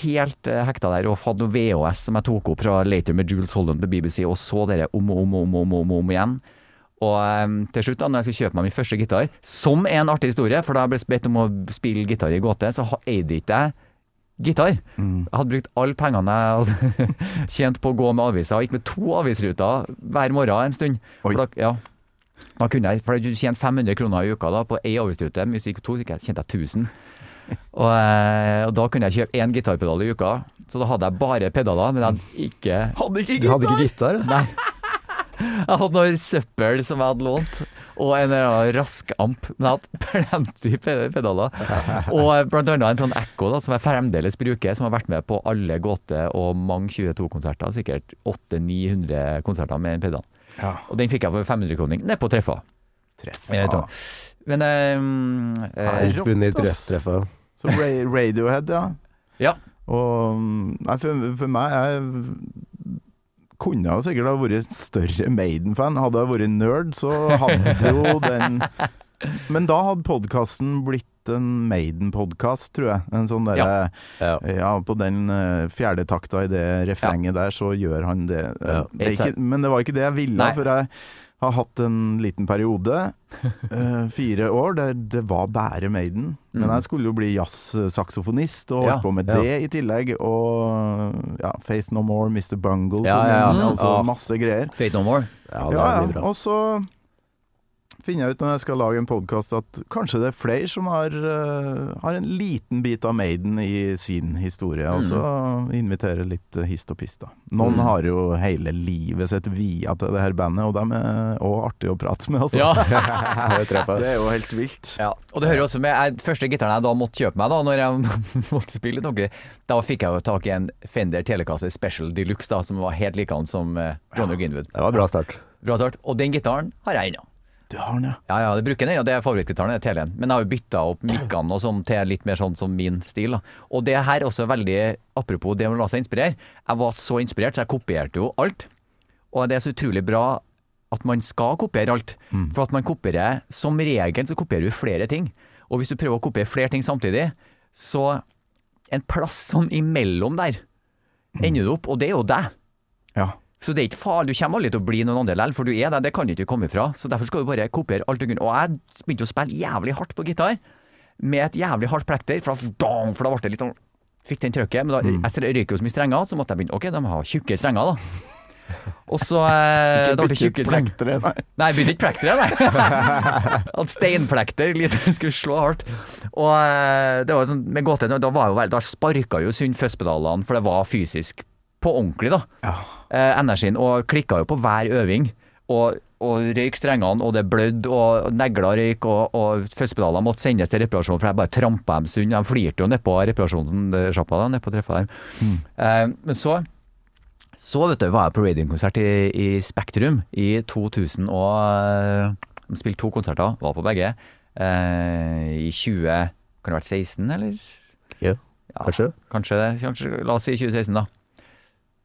helt eh, hekta der og hadde noe VHS som jeg tok opp fra Later med Jules Holland på BBC, og så dere om og om om, om, om, om igjen. Og eh, til slutt, da når jeg skulle kjøpe meg min første gitar, som er en artig historie, for da jeg ble bedt om å spille gitar i gåte, så eide ikke jeg gitar. Jeg hadde brukt alle pengene jeg hadde tjent på å gå med aviser. Jeg gikk med to avisruter hver morgen en stund. Oi. For da, ja, da kunne jeg, for du tjente 500 kroner i uka da, på én avisrute. Hvis du gikk to, så tjente jeg 1000. Og, eh, og da kunne jeg kjøpe én gitarpedal i uka. Så da hadde jeg bare pedaler, men jeg hadde ikke Hadde ikke Du hadde ikke gitar? Nei. Jeg hadde noe søppel som jeg hadde lånt, og en eller annen raskamp. Men jeg hadde plenty pe- pedaler. Og blant annet en sånn Echo da, som jeg fremdeles bruker, som har vært med på alle Gåte og mange 22-konserter. Sikkert 800-900 konserter med en pedal. Ja. Og den fikk jeg for 500 kroner nede på Treffa. Treff. Jeg vet Ja. ikke. Men um, eh, Nei, Bunner rock, Så Radiohead, ja. Ja. Og nei, for, for meg jeg kunne jo sikkert ha vært større Maiden-fan. Hadde jeg vært nerd, så hadde jo den Men da hadde podkasten blitt en Maiden-podkast, tror jeg. En sånn derre Ja. ja. på den uh, fjerde takta i det refrenget der, så gjør han det. Ja. det ikke, men det var ikke det jeg ville, Nei. for jeg har hatt en liten periode, uh, fire år, der det var bare Maiden. Men Mm. jeg skulle jo bli jazzsaksofonist, og holdt Ja. på med Ja. det i tillegg. Og ja, Faith No More, Mr. Bungle, altså masse greier. Faith No More. Ja, det Ja, blir bra. Og så finner jeg ut når jeg skal lage en podkast at kanskje det er flere som har, uh, har en liten bit av Maiden i sin historie, og så invitere litt eh, hist og pist, da. Noen Mm. har jo hele livet sitt via til det her bandet, og de er òg artige å prate med, altså. Ja. Det er jo helt vilt. Ja, og det hører også med jeg, Første gitaren jeg da måtte kjøpe meg, da Når jeg måtte spille noe, da fikk jeg jo tak i en Fender Telecaster Special Deluxe, da som var helt likedan som John O'Ginwood Greenwood. Det var bra start. Bra start. Og den gitaren har jeg ennå. Du har den, ja. Ja, ja, det bruker den, Ja, det er favorittgitaren, det er Telen. Men jeg har jo bytta opp mikkene og sånn til litt mer sånn som min stil. da. Og det her er også veldig Apropos det å la seg inspirere. Jeg var så inspirert, så jeg kopierte jo alt. Og det er så utrolig bra at man skal kopiere alt. For at man kopierer Som regel så kopierer du flere ting. Og hvis du prøver å kopiere flere ting samtidig, så en plass sånn imellom der ender du opp, og det er jo deg. ja. Så det er ikke farlig, du kommer aldri til å bli noen andre likevel, for du er det, det kan du ikke komme ifra. Så derfor skal du bare kopiere alt du kunne. Og jeg begynte å spille jævlig hardt på gitar, med et jævlig hardt plekter, for da, for da ble det litt sånn Fikk den trøkket, men da jeg røyker jo så mye strenger, så måtte jeg begynne Ok, de har tjukke strenger, da. Og så eh, tjukke streng. plektere, nei. Nei, begynte ikke plektere, nei. At steinplekter litt skulle slå hardt. Og eh, det var sånn, med gåte, da, var jo, da sparka jo Sund Føstpedalene, for det var fysisk på ordentlig, da. Eh, energien, og klikka jo på hver øving. Og, og røyk strengene, og det blødde, og negler røyk, og, og Føstpedalene måtte sendes til reparasjon, for jeg bare trampa dem sund. De flirte jo nedpå reparasjonssjappa, nedpå treffa der. Eh, men så så vet du, var jeg på Radium-konsert i, i Spektrum i 2000 og eh, De spilte to konserter, var på begge. Eh, I 20 Kan det ha vært 16, eller? Ja, kanskje. Kanskje det. Kanskje, la oss si 2016, da.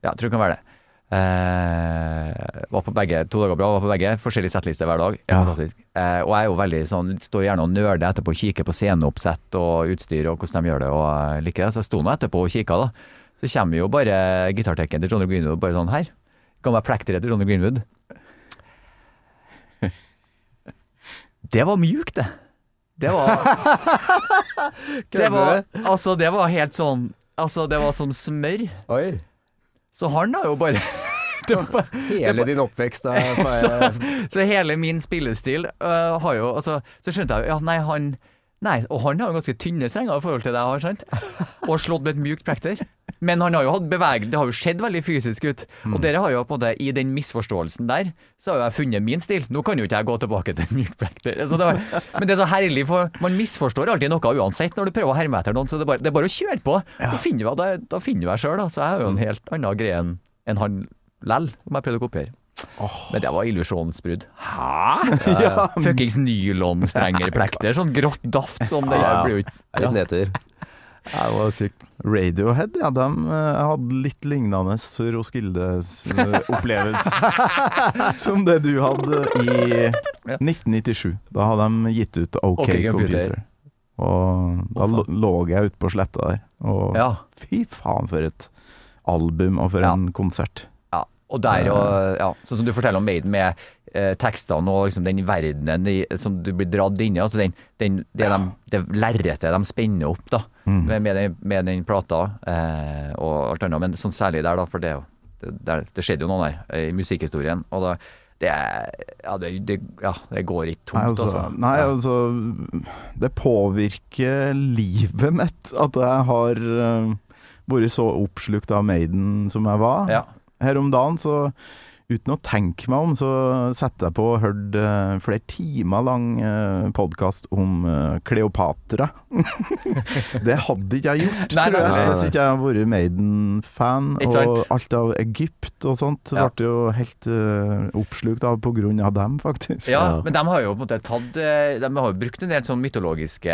Ja, jeg tror det kan være det. Eh, var på begge, to dager bra, var på begge. Forskjellig settliste hver dag. Ja. Fantastisk. Eh, og jeg er jo veldig sånn, står gjerne og nøler etterpå og kikker på sceneoppsett og utstyr og hvordan de gjør det, og liker det. Så jeg sto nå etterpå og kikka, da. Så kommer jo bare gitartekken til Johnny Greenwood bare sånn her. Kan være plekteret til Johnny Greenwood. Det var mjukt, det. Det var Det var Altså, det var helt sånn Altså, det var som smør. Oi. Så han har jo bare var, Hele din oppvekst er så, så hele min spillestil uh, har jo altså, Så skjønte jeg jo Ja, nei, han Nei, og han har jo ganske tynne strenger i forhold til det jeg har sant? Og slått med et mjukt plekter. Men han har jo hatt bevegelse, det har jo sett veldig fysisk ut. Og dere har jo på en måte, i den misforståelsen der, så har jo jeg funnet min stil. Nå kan jo ikke jeg gå tilbake til mjukt plekter. Altså, det var, men det er så herlig, for man misforstår alltid noe uansett når du prøver å herme etter noen, så det er bare, det er bare å kjøre på. Så finner du, da, da finner du deg sjøl, da. Så jeg har jo en helt annen greie enn han lell, om jeg prøvde å kopiere. Men det var illusjonsbrudd. Hæ?! Ja, Fuckings nylonstrenger plekter, sånn grått daft. Sånn, det blir jo ikke Litt nedtur. Det var sykt. Radiohead, ja, de eh, hadde litt lignende Roskilde-opplevelse som det du hadde i 1997. Da hadde de gitt ut OK, okay Computer. Computer. Og da lå jeg ute på sletta der, og Ja. fy faen for et album og for Ja. en konsert. Ja. Og der og ja, Sånn som du forteller om Maiden med eh, tekstene og liksom den verdenen de, som du blir dratt inn i. Altså den, den, det, de, det lerretet de spenner opp da, med, med, den, med den plata eh, og alt annet. Men sånn særlig der, da, for det, det, det skjedde jo noe der eh, i musikkhistorien. Og da, det, ja, det, det, ja, det går ikke Nei, tomt, altså, altså. nei, Ja. altså Det påvirker livet mitt at jeg har eh, vært så oppslukt av Maiden som jeg var. Her om dagen, så uten å tenke meg om, så satte jeg på og hørte uh, flere timer lang uh, podkast om uh, Kleopatra. det hadde ikke jeg gjort, Nei, tror jeg, nei, nei. hvis ikke jeg hadde vært Maiden-fan. Og alt av Egypt og sånt Ja. ble jo helt uh, oppslukt av på grunn av dem, faktisk. Ja, Ja. men de har jo på en måte tatt eh, De har jo brukt en del sånn mytologiske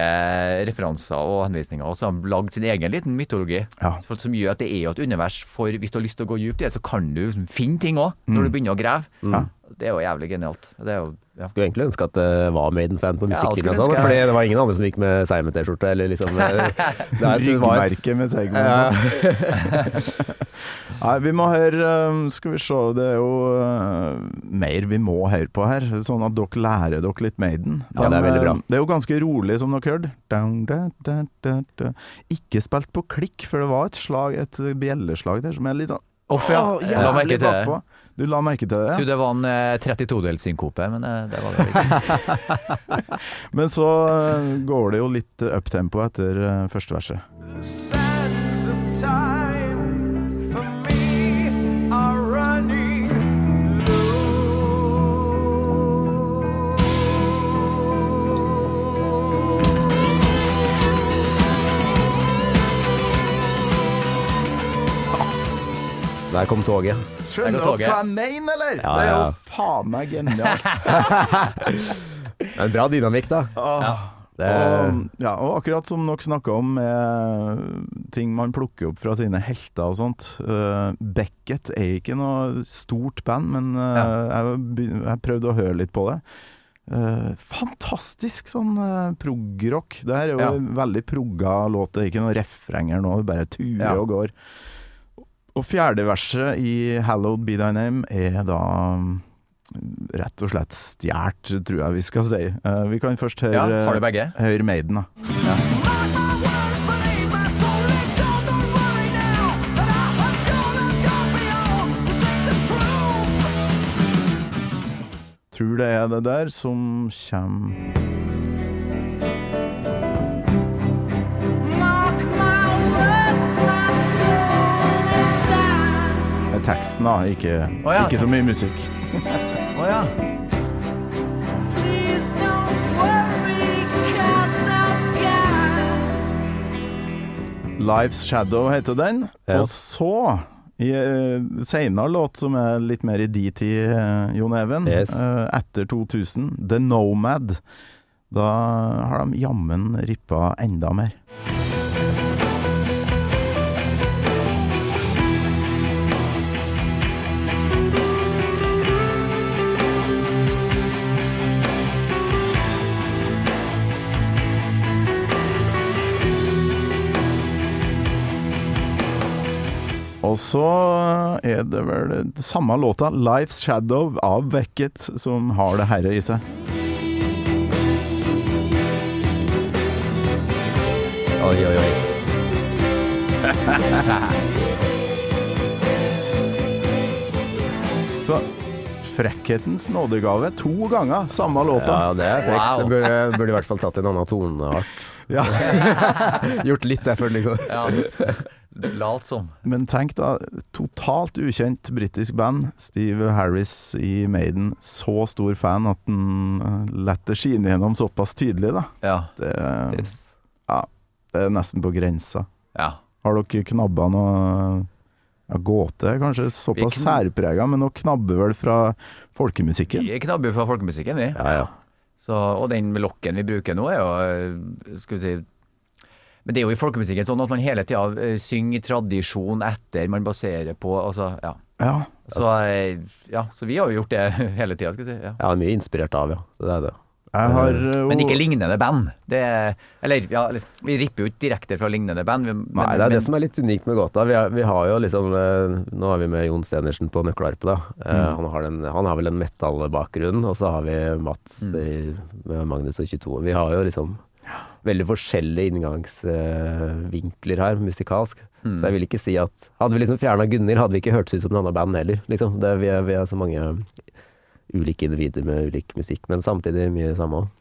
referanser og henvisninger, og så har de lagd sin egen liten mytologi. Ja. Som gjør at det er jo et univers for Hvis du har lyst til å gå dypt i det, så kan du liksom finne ting òg, når du begynner å grave. Mm. Det er jo jævlig genialt. Det er jo ja. Skulle egentlig ønske at det var Maiden-fan på Ja, musikken. og sånn, fordi det var ingen andre som gikk med Seigmen-T-skjorte. Eller liksom eh, er, Ryggmerke med seg. Nei, vi må høre um, Skal vi se, det er jo uh, mer vi må høre på her, sånn at dere lærer dere litt Maiden. Ja, det er veldig bra. Det er jo ganske rolig, som dere hørte. Ikke spilt på klikk, for det var et slag, et bjelleslag der som er litt sånn Off, ja. Oh, Jeg la merke til det. Du la merke til Jeg Ja. trodde det var en eh, 32-delssynkope, men eh, det var det ikke. Men så uh, går det jo litt up tempo etter eh, første verset. Der kom toget. Skjønner du dere hva jeg mener, eller? Ja, Det er jo faen meg genialt. En bra dynamikk, da. Ja. Det, Og, ja, og akkurat som dere snakka om ting man plukker opp fra sine helter og sånt. Uh, Beckett er ikke noe stort band, men eh, jeg, jeg prøvde å høre litt på det. Uh, fantastisk sånn uh, prog-rock. Det her er jo Ja. en veldig progga låt, det er ikke noe refrenger nå, det bare turer Ja. og går. Og fjerde verset i 'Hallowed be thy name' er da um, rett og slett stjålet, tror jeg vi skal si. Uh, vi kan først høre, ja, har du eh, begge? høre Maiden, da. Ja. Tror det er det der som kommer teksten, da, ikke, oh, ja, ikke så mye musikk. Å ja. I've got Life's Shadow heter den. Ja. Og så, i uh, senere låt som er litt mer i de tid, eh, Jon Even, Yes. eh, etter 2000, The Nomad. Da har de jammen rippa enda mer. Og så er det vel det samme låta, 'Life's Shadow' av Beckett, som har det herre i seg. Oi, oi, oi. Så frekkhetens nådegave to ganger, samme låta. Ja, det er frekt. Wow. Burde, burde i hvert fall tatt en annen toneart. Ja. Gjort litt derfor, liksom. ja. Lat som. Men tenk da, totalt ukjent britisk band. Steve Harris i Maiden. Så stor fan at han eh, lar det skinne gjennom såpass tydelig, da. Ja. Det, Yes. det er nesten på grensa. ja. Har dere knabba noe ja, gåte? Kanskje såpass særprega, men dere knabber vel fra folkemusikken? Vi knabber fra folkemusikken, vi. Ja, ja. Så, og den lokken vi bruker nå, er jo eh, Skal vi si Men det er jo i folkemusikken sånn at man hele tida uh, synger tradisjon etter, man baserer på Altså, ja. Ja. Så, eh, ja, så vi har jo gjort det hele tida, skal vi si. Ja. Ja, mye inspirert av, ja. Det er det. Jeg har uh, Men ikke lignende band. Det, er- eller, ja, vi ripper jo ikke direkte fra lignende band. Vi, men, Nei, det er men, det som er litt unikt med Gåta. Vi, er, vi har jo liksom eh, Nå har vi med Jon Stenersen på nøkkelharpe, da. Mm. Uh, han, har den, han har vel en metallbakgrunn, og så har vi Mats Mm. i, med Magnus og 22. Vi har jo liksom veldig forskjellige inngangsvinkler her, musikalsk. Mm. Så jeg vil ikke si at Hadde vi liksom fjerna Gunhild, hadde vi ikke hørtes ut som noe annet band heller. Liksom. Det, vi, er, vi er så mange ulike individer med ulik musikk, men samtidig mye samme òg.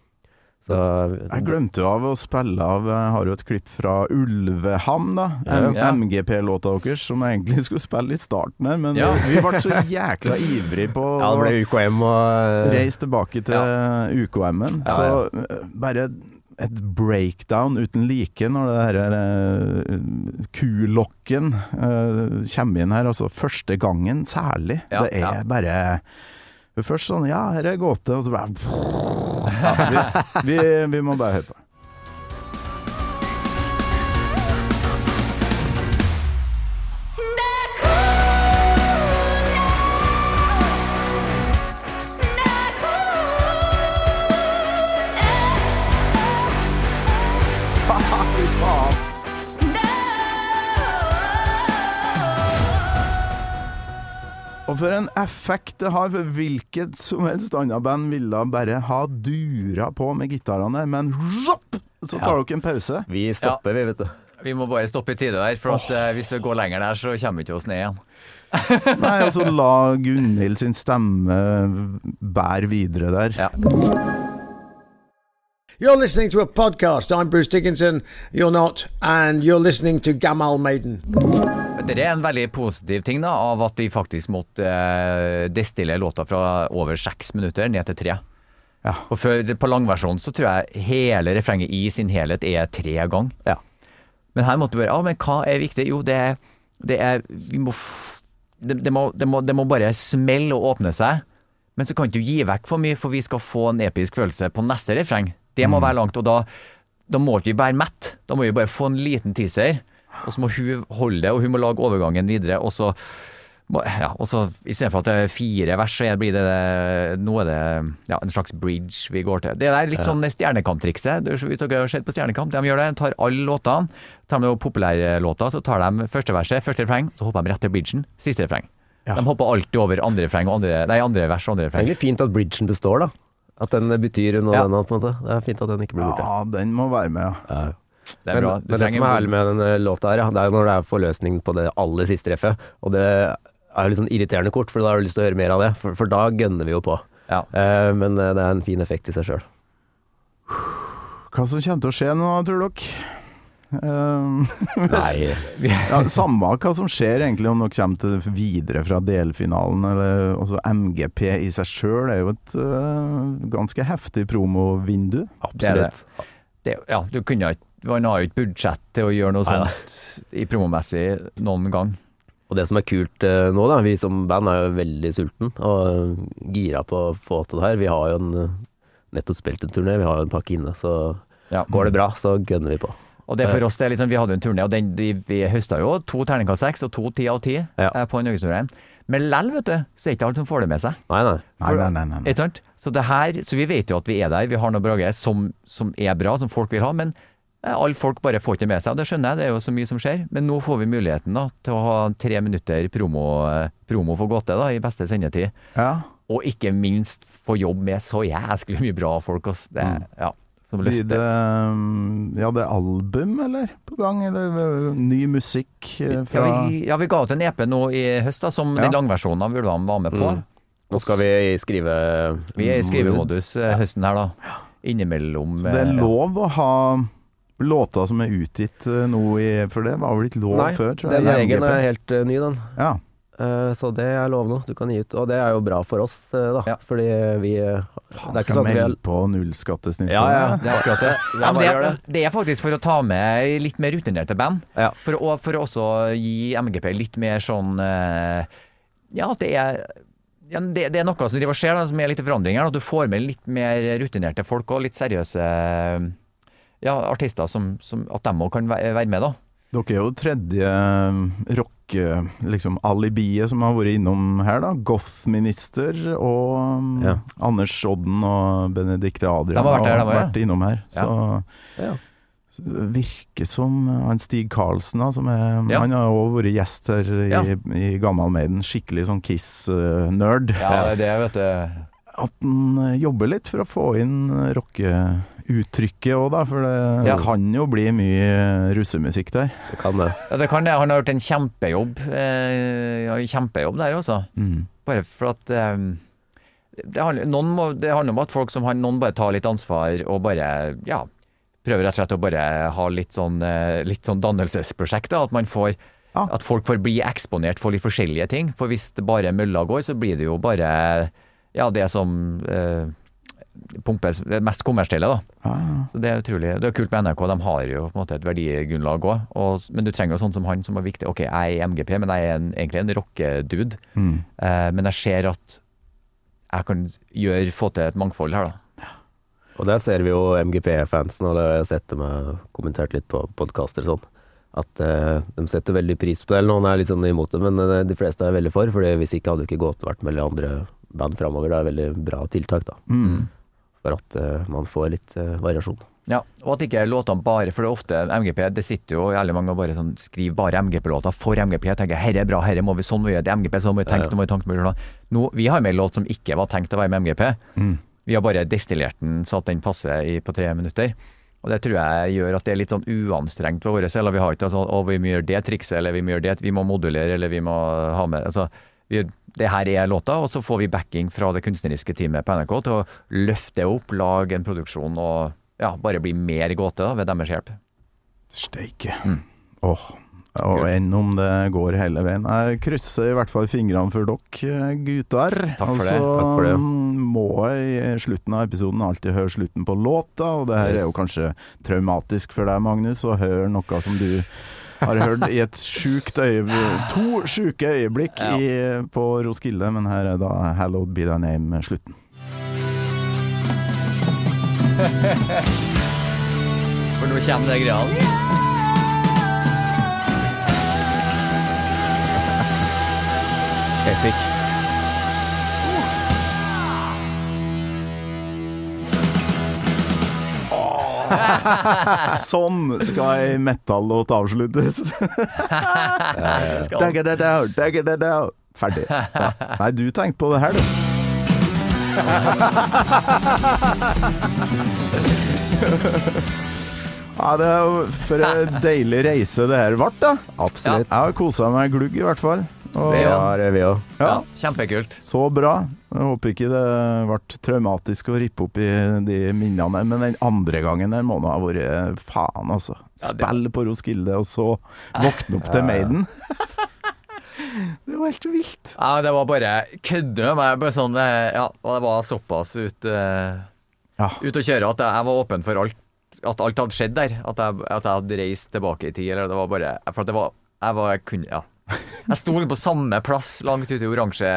Så Jeg glemte jo av å spille av Jeg har jo et klipp fra Ulveham, da. Ja. MGP-låta deres, som jeg egentlig skulle spille i starten her, men Ja. vi, vi ble så jækla ivrig på Ja, det ble UKM og reise tilbake til UKM-en. Ja, så ja. eh, bare et breakdown uten like når det her eh, kulokken uh, kommer inn her. Altså første gangen særlig. Ja, det er ja. bare Først sånn Ja, her er gåte, og så bare ja, vi, vi, vi må bare høre på. Og for en effekt det har, for hvilket som helst annet band ville bare ha dura på med gitarene, men zopp, så tar dere en pause. Vi stopper, vi, vet du. Vi må bare stoppe i tide der, for at, oh. hvis vi går lenger der, så kommer vi ikke oss ned igjen. Nei, altså la Gunhild sin stemme bære videre der. Ja. You're listening to a podcast. I'm Bruce Dickinson. You're not. And you're listening to Gamal Maiden. Det er en veldig positiv ting da, av at vi faktisk måtte eh, destille låta fra over seks minutter ned til tre. Ja. Og før, på langversjonen så tror jeg hele refrenget i sin helhet er tre ganger. Ja. Men her måtte vi bare Ja, men hva er viktig? Jo, det er, det er Vi må f- det, det, må, det, må, det må bare smelle og åpne seg. Men så kan ikke du gi vekk for mye, for vi skal få en episk følelse på neste refreng. Det må være langt, og da, da må ikke vi være mett. Da må vi bare få en liten teaser, og så må hun holde det, og hun må lage overgangen videre. Og så, ja, og så istedenfor at det er fire vers, så blir det Nå er det ja, en slags bridge vi går til. Det er litt sånn Stjernekamp-trikset. Hvis dere har sett på Stjernekamp, de gjør det. De tar alle låtene, tar de populærlåter, så tar de første verset, første refreng, så hopper de rett til bridgen, siste refreng. Ja. De hopper alltid over andre refreng og andre, nei, andre vers og andre Det er veldig fint at bridgen består, da. At den betyr noe Ja. annet, på en måte. Det er fint at den ikke blir borte. Ja, den må være med, ja. Ja. Det er Men, bra. men det som er herlig med denne låta her, det er jo når det er forløsning på det aller siste treffet. Og det er jo litt sånn irriterende kort, for da har du lyst til å høre mer av det. For, for da gønner vi jo på. Ja. Eh, men eh, det er en fin effekt i seg sjøl. Hva som kommer til å skje nå, tror dere? Um, Nei, ja, samme hva som skjer egentlig om dere kommer til videre fra delfinalen. Eller, altså MGP i seg sjøl er jo et uh, ganske heftig promovindu. Det er det. absolutt. Det, ja, du kunne ikke Man har jo ikke budsjett til å gjøre noe Nei, nei. sånt i promomessig noen gang. Og det som er kult uh, nå, da, vi som band er jo veldig sulten og gira på å få til det her. Vi har jo en eh, nettopp spilt en turné, vi har jo en pakke inne, så Ja. går det bra, så gønner vi på. Og det for oss, det er sånn, Vi hadde jo en turné, og den, vi, vi høsta jo to terningkast seks og to ti av ti Ja. eh, på en norgesturneen. Men lell, vet du, så er det ikke alle som får det med seg. Nei, nei. Nei, nei, nei. nei, nei. Ikke sant? Så, det her, så vi vet jo at vi er der, vi har noe Brage som, som er bra, som folk vil ha. Men eh, alle folk bare får ikke med seg, og det skjønner jeg, det er jo så mye som skjer. Men nå får vi muligheten da, til å ha tre minutter promo, eh, promo for gåte da, i beste sendetid. Ja. Og ikke minst få jobb med så jæsklig mye bra folk. Også. Det, ja, som Blir det um, Ja, det er album, eller? På gang? Eller øh, ny musikk fra Ja vi, ja, vi ga ut en EP nå i høst, da, som Ja. den langversjonen av Ulvan var med på. Mm. Nå skal vi skrive Vi er i skrivemodus ja. høsten her, da. Innimellom Så det er lov å ha låter som er utgitt øh, nå i For det var vel ikke lov Nei, før, tror jeg. den egen er helt ny, den. Ja. Eh, så det er lov nå. Du kan gi ut. Og det er jo bra for oss, eh, da. Ja. Fordi vi eh, Faen, Det er ikke skal sånn melde på nullskattesnitt. Ja, ja. Det er akkurat det. Ja, Ja, det, er, det er faktisk for å ta med litt mer rutinerte band. Ja. For, å, for å også gi MGP litt mer sånn Ja, at det er ja, det, det er noe som driver og skjer, da, som er litt forandring her. At du får med litt mer rutinerte folk og litt seriøse ja, artister, som, som, at de òg kan være med, da. Dere er jo tredje rocke... Liksom alibiet som har vært innom her, da. Goth-minister og um, Ja. Anders Odden og Benedicte Adrian har vært der, de vært innom her. Så, Ja. så det virker som han Stig Karlsen, da, som er Ja. Han har òg vært gjest her i, Ja. i Gammal Maiden. Skikkelig sånn Kiss-nerd. Ja, det er det, vet du. At han eh, jobber litt for å få inn rockeuttrykket òg, da. For det Ja. kan jo bli mye russemusikk der. Det kan det. Ja, det kan det. Han har gjort en kjempejobb. Eh, kjempejobb der, altså. Mm. Bare for at eh, det, handler, noen må, det handler om at folk som har Noen bare tar litt ansvar og bare ja, prøver rett og slett å bare ha litt sånn, eh, litt sånn dannelsesprosjekt. Da, at man får Ja. At folk får bli eksponert for litt forskjellige ting. For hvis det bare mølla går, så blir det jo bare ja, det som eh, pumpes Det mest kommersielle, da. Ah. Så det er utrolig Det er kult med NRK, de har jo på en måte et verdigrunnlag òg. Men du trenger jo sånn som han som er viktig. Ok, jeg er i MGP, men jeg er en, egentlig en rockedude. Mm. Eh, men jeg ser at jeg kan gjøre, få til et mangfold her, da. Og der ser vi jo MGP-fansen, og det har jeg sett dem har kommentert litt på podkaster og sånn, at uh, de setter veldig pris på det. Eller noen er litt sånn imot det, men eh, de fleste er veldig for. For hvis ikke hadde det ikke gått vært med andre band framover. Det er veldig bra tiltak, da. Mm. For at eh, man får litt eh, variasjon. Ja, og at ikke låtene bare For det er ofte MGP Det sitter jo jævlig mange og bare sånn skriver bare MGP-låter for MGP. Jeg tenker herre er bra, herre må vi sånn må vi gjøre det er MGP, sånn må vi tenke, sånn må vi tenke sånn. Nå, Vi har med en låt som ikke var tenkt å være med MGP. Mm. Vi har bare destillert den så at den passer i, på tre minutter. Og det tror jeg gjør at det er litt sånn uanstrengt for våre selv. og Vi har ikke sånn å, vi må gjøre det trikset, eller vi må gjøre det, vi må modulere, eller vi må ha med altså, Det her er låta, og så får vi backing fra det kunstneriske teamet på NRK til å løfte opp, lage en produksjon og ja, bare bli mer gåte da, ved deres hjelp. Steike. Mm. Åh. Og enn om det går hele veien. Jeg krysser i hvert fall fingrene for dere gutter. Takk for det. Og så Takk for det. må jeg i slutten av episoden alltid høre slutten på låta, og det her er jo kanskje traumatisk for deg, Magnus, å høre noe som du har hørt i et sjukt øyeblikk To sjuke øyeblikk Ja. i, på Roskilde, men her er da 'Hallowed Be Thy Name' slutten. For nå kommer det greia. Epic. Sånn skal metal-låt avsluttes. Dagger det down, dagger det down. Ferdig. Ja. Nei, du tenkte på det her, du. Ja, det er jo for en deilig reise det her ble, da. Absolutt. Jeg har kosa meg glugg, i hvert fall. Og, Det har vi òg. Ja, ja, kjempekult. så bra. Jeg håper ikke det ble traumatisk å rippe opp i de minnene, men den andre gangen der må det ha vært faen, altså. Spille på Roskilde, og så våkne opp til Maiden. det var helt vilt. Ja, det var bare kødde med meg. Bare sånn, eh, ja, det var såpass ut, uh, Ja. ut å kjøre at jeg var åpen for alt. At alt hadde skjedd der. At jeg, at jeg hadde reist tilbake i tid. Eller det var bare For at det var Jeg var jeg kunne, ja. Jeg sto på samme plass langt ute i oransje,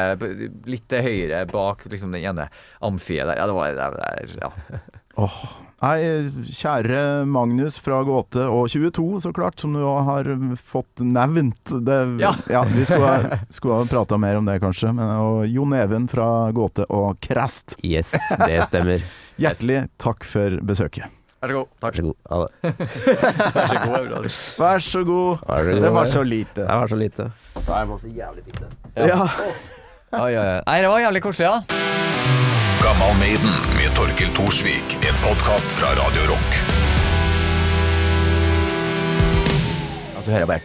litt til høyre bak liksom den ene amfiet der. Ja, det var det, der ja. Nei, kjære Magnus fra Gåte, og 22 så klart, som du har fått nevnt. Det, Ja. vi skulle, ha- skulle ha prata mer om det, kanskje. Men, og Jon Even fra Gåte og Krest, Yes, det stemmer. hjertelig takk for besøket. Vær så god. Vær så god. Ha det. Vær så god. bra. Vær så god. Vær så god. Det var så lite. Det var så lite. Jeg må så jævlig pisse. Ja. Oi, oi, oi. Nei, det var jævlig koselig, ja. Gammal Maiden med Torkel Thorsvik. En podkast fra Radio Rock. Og så hører jeg bare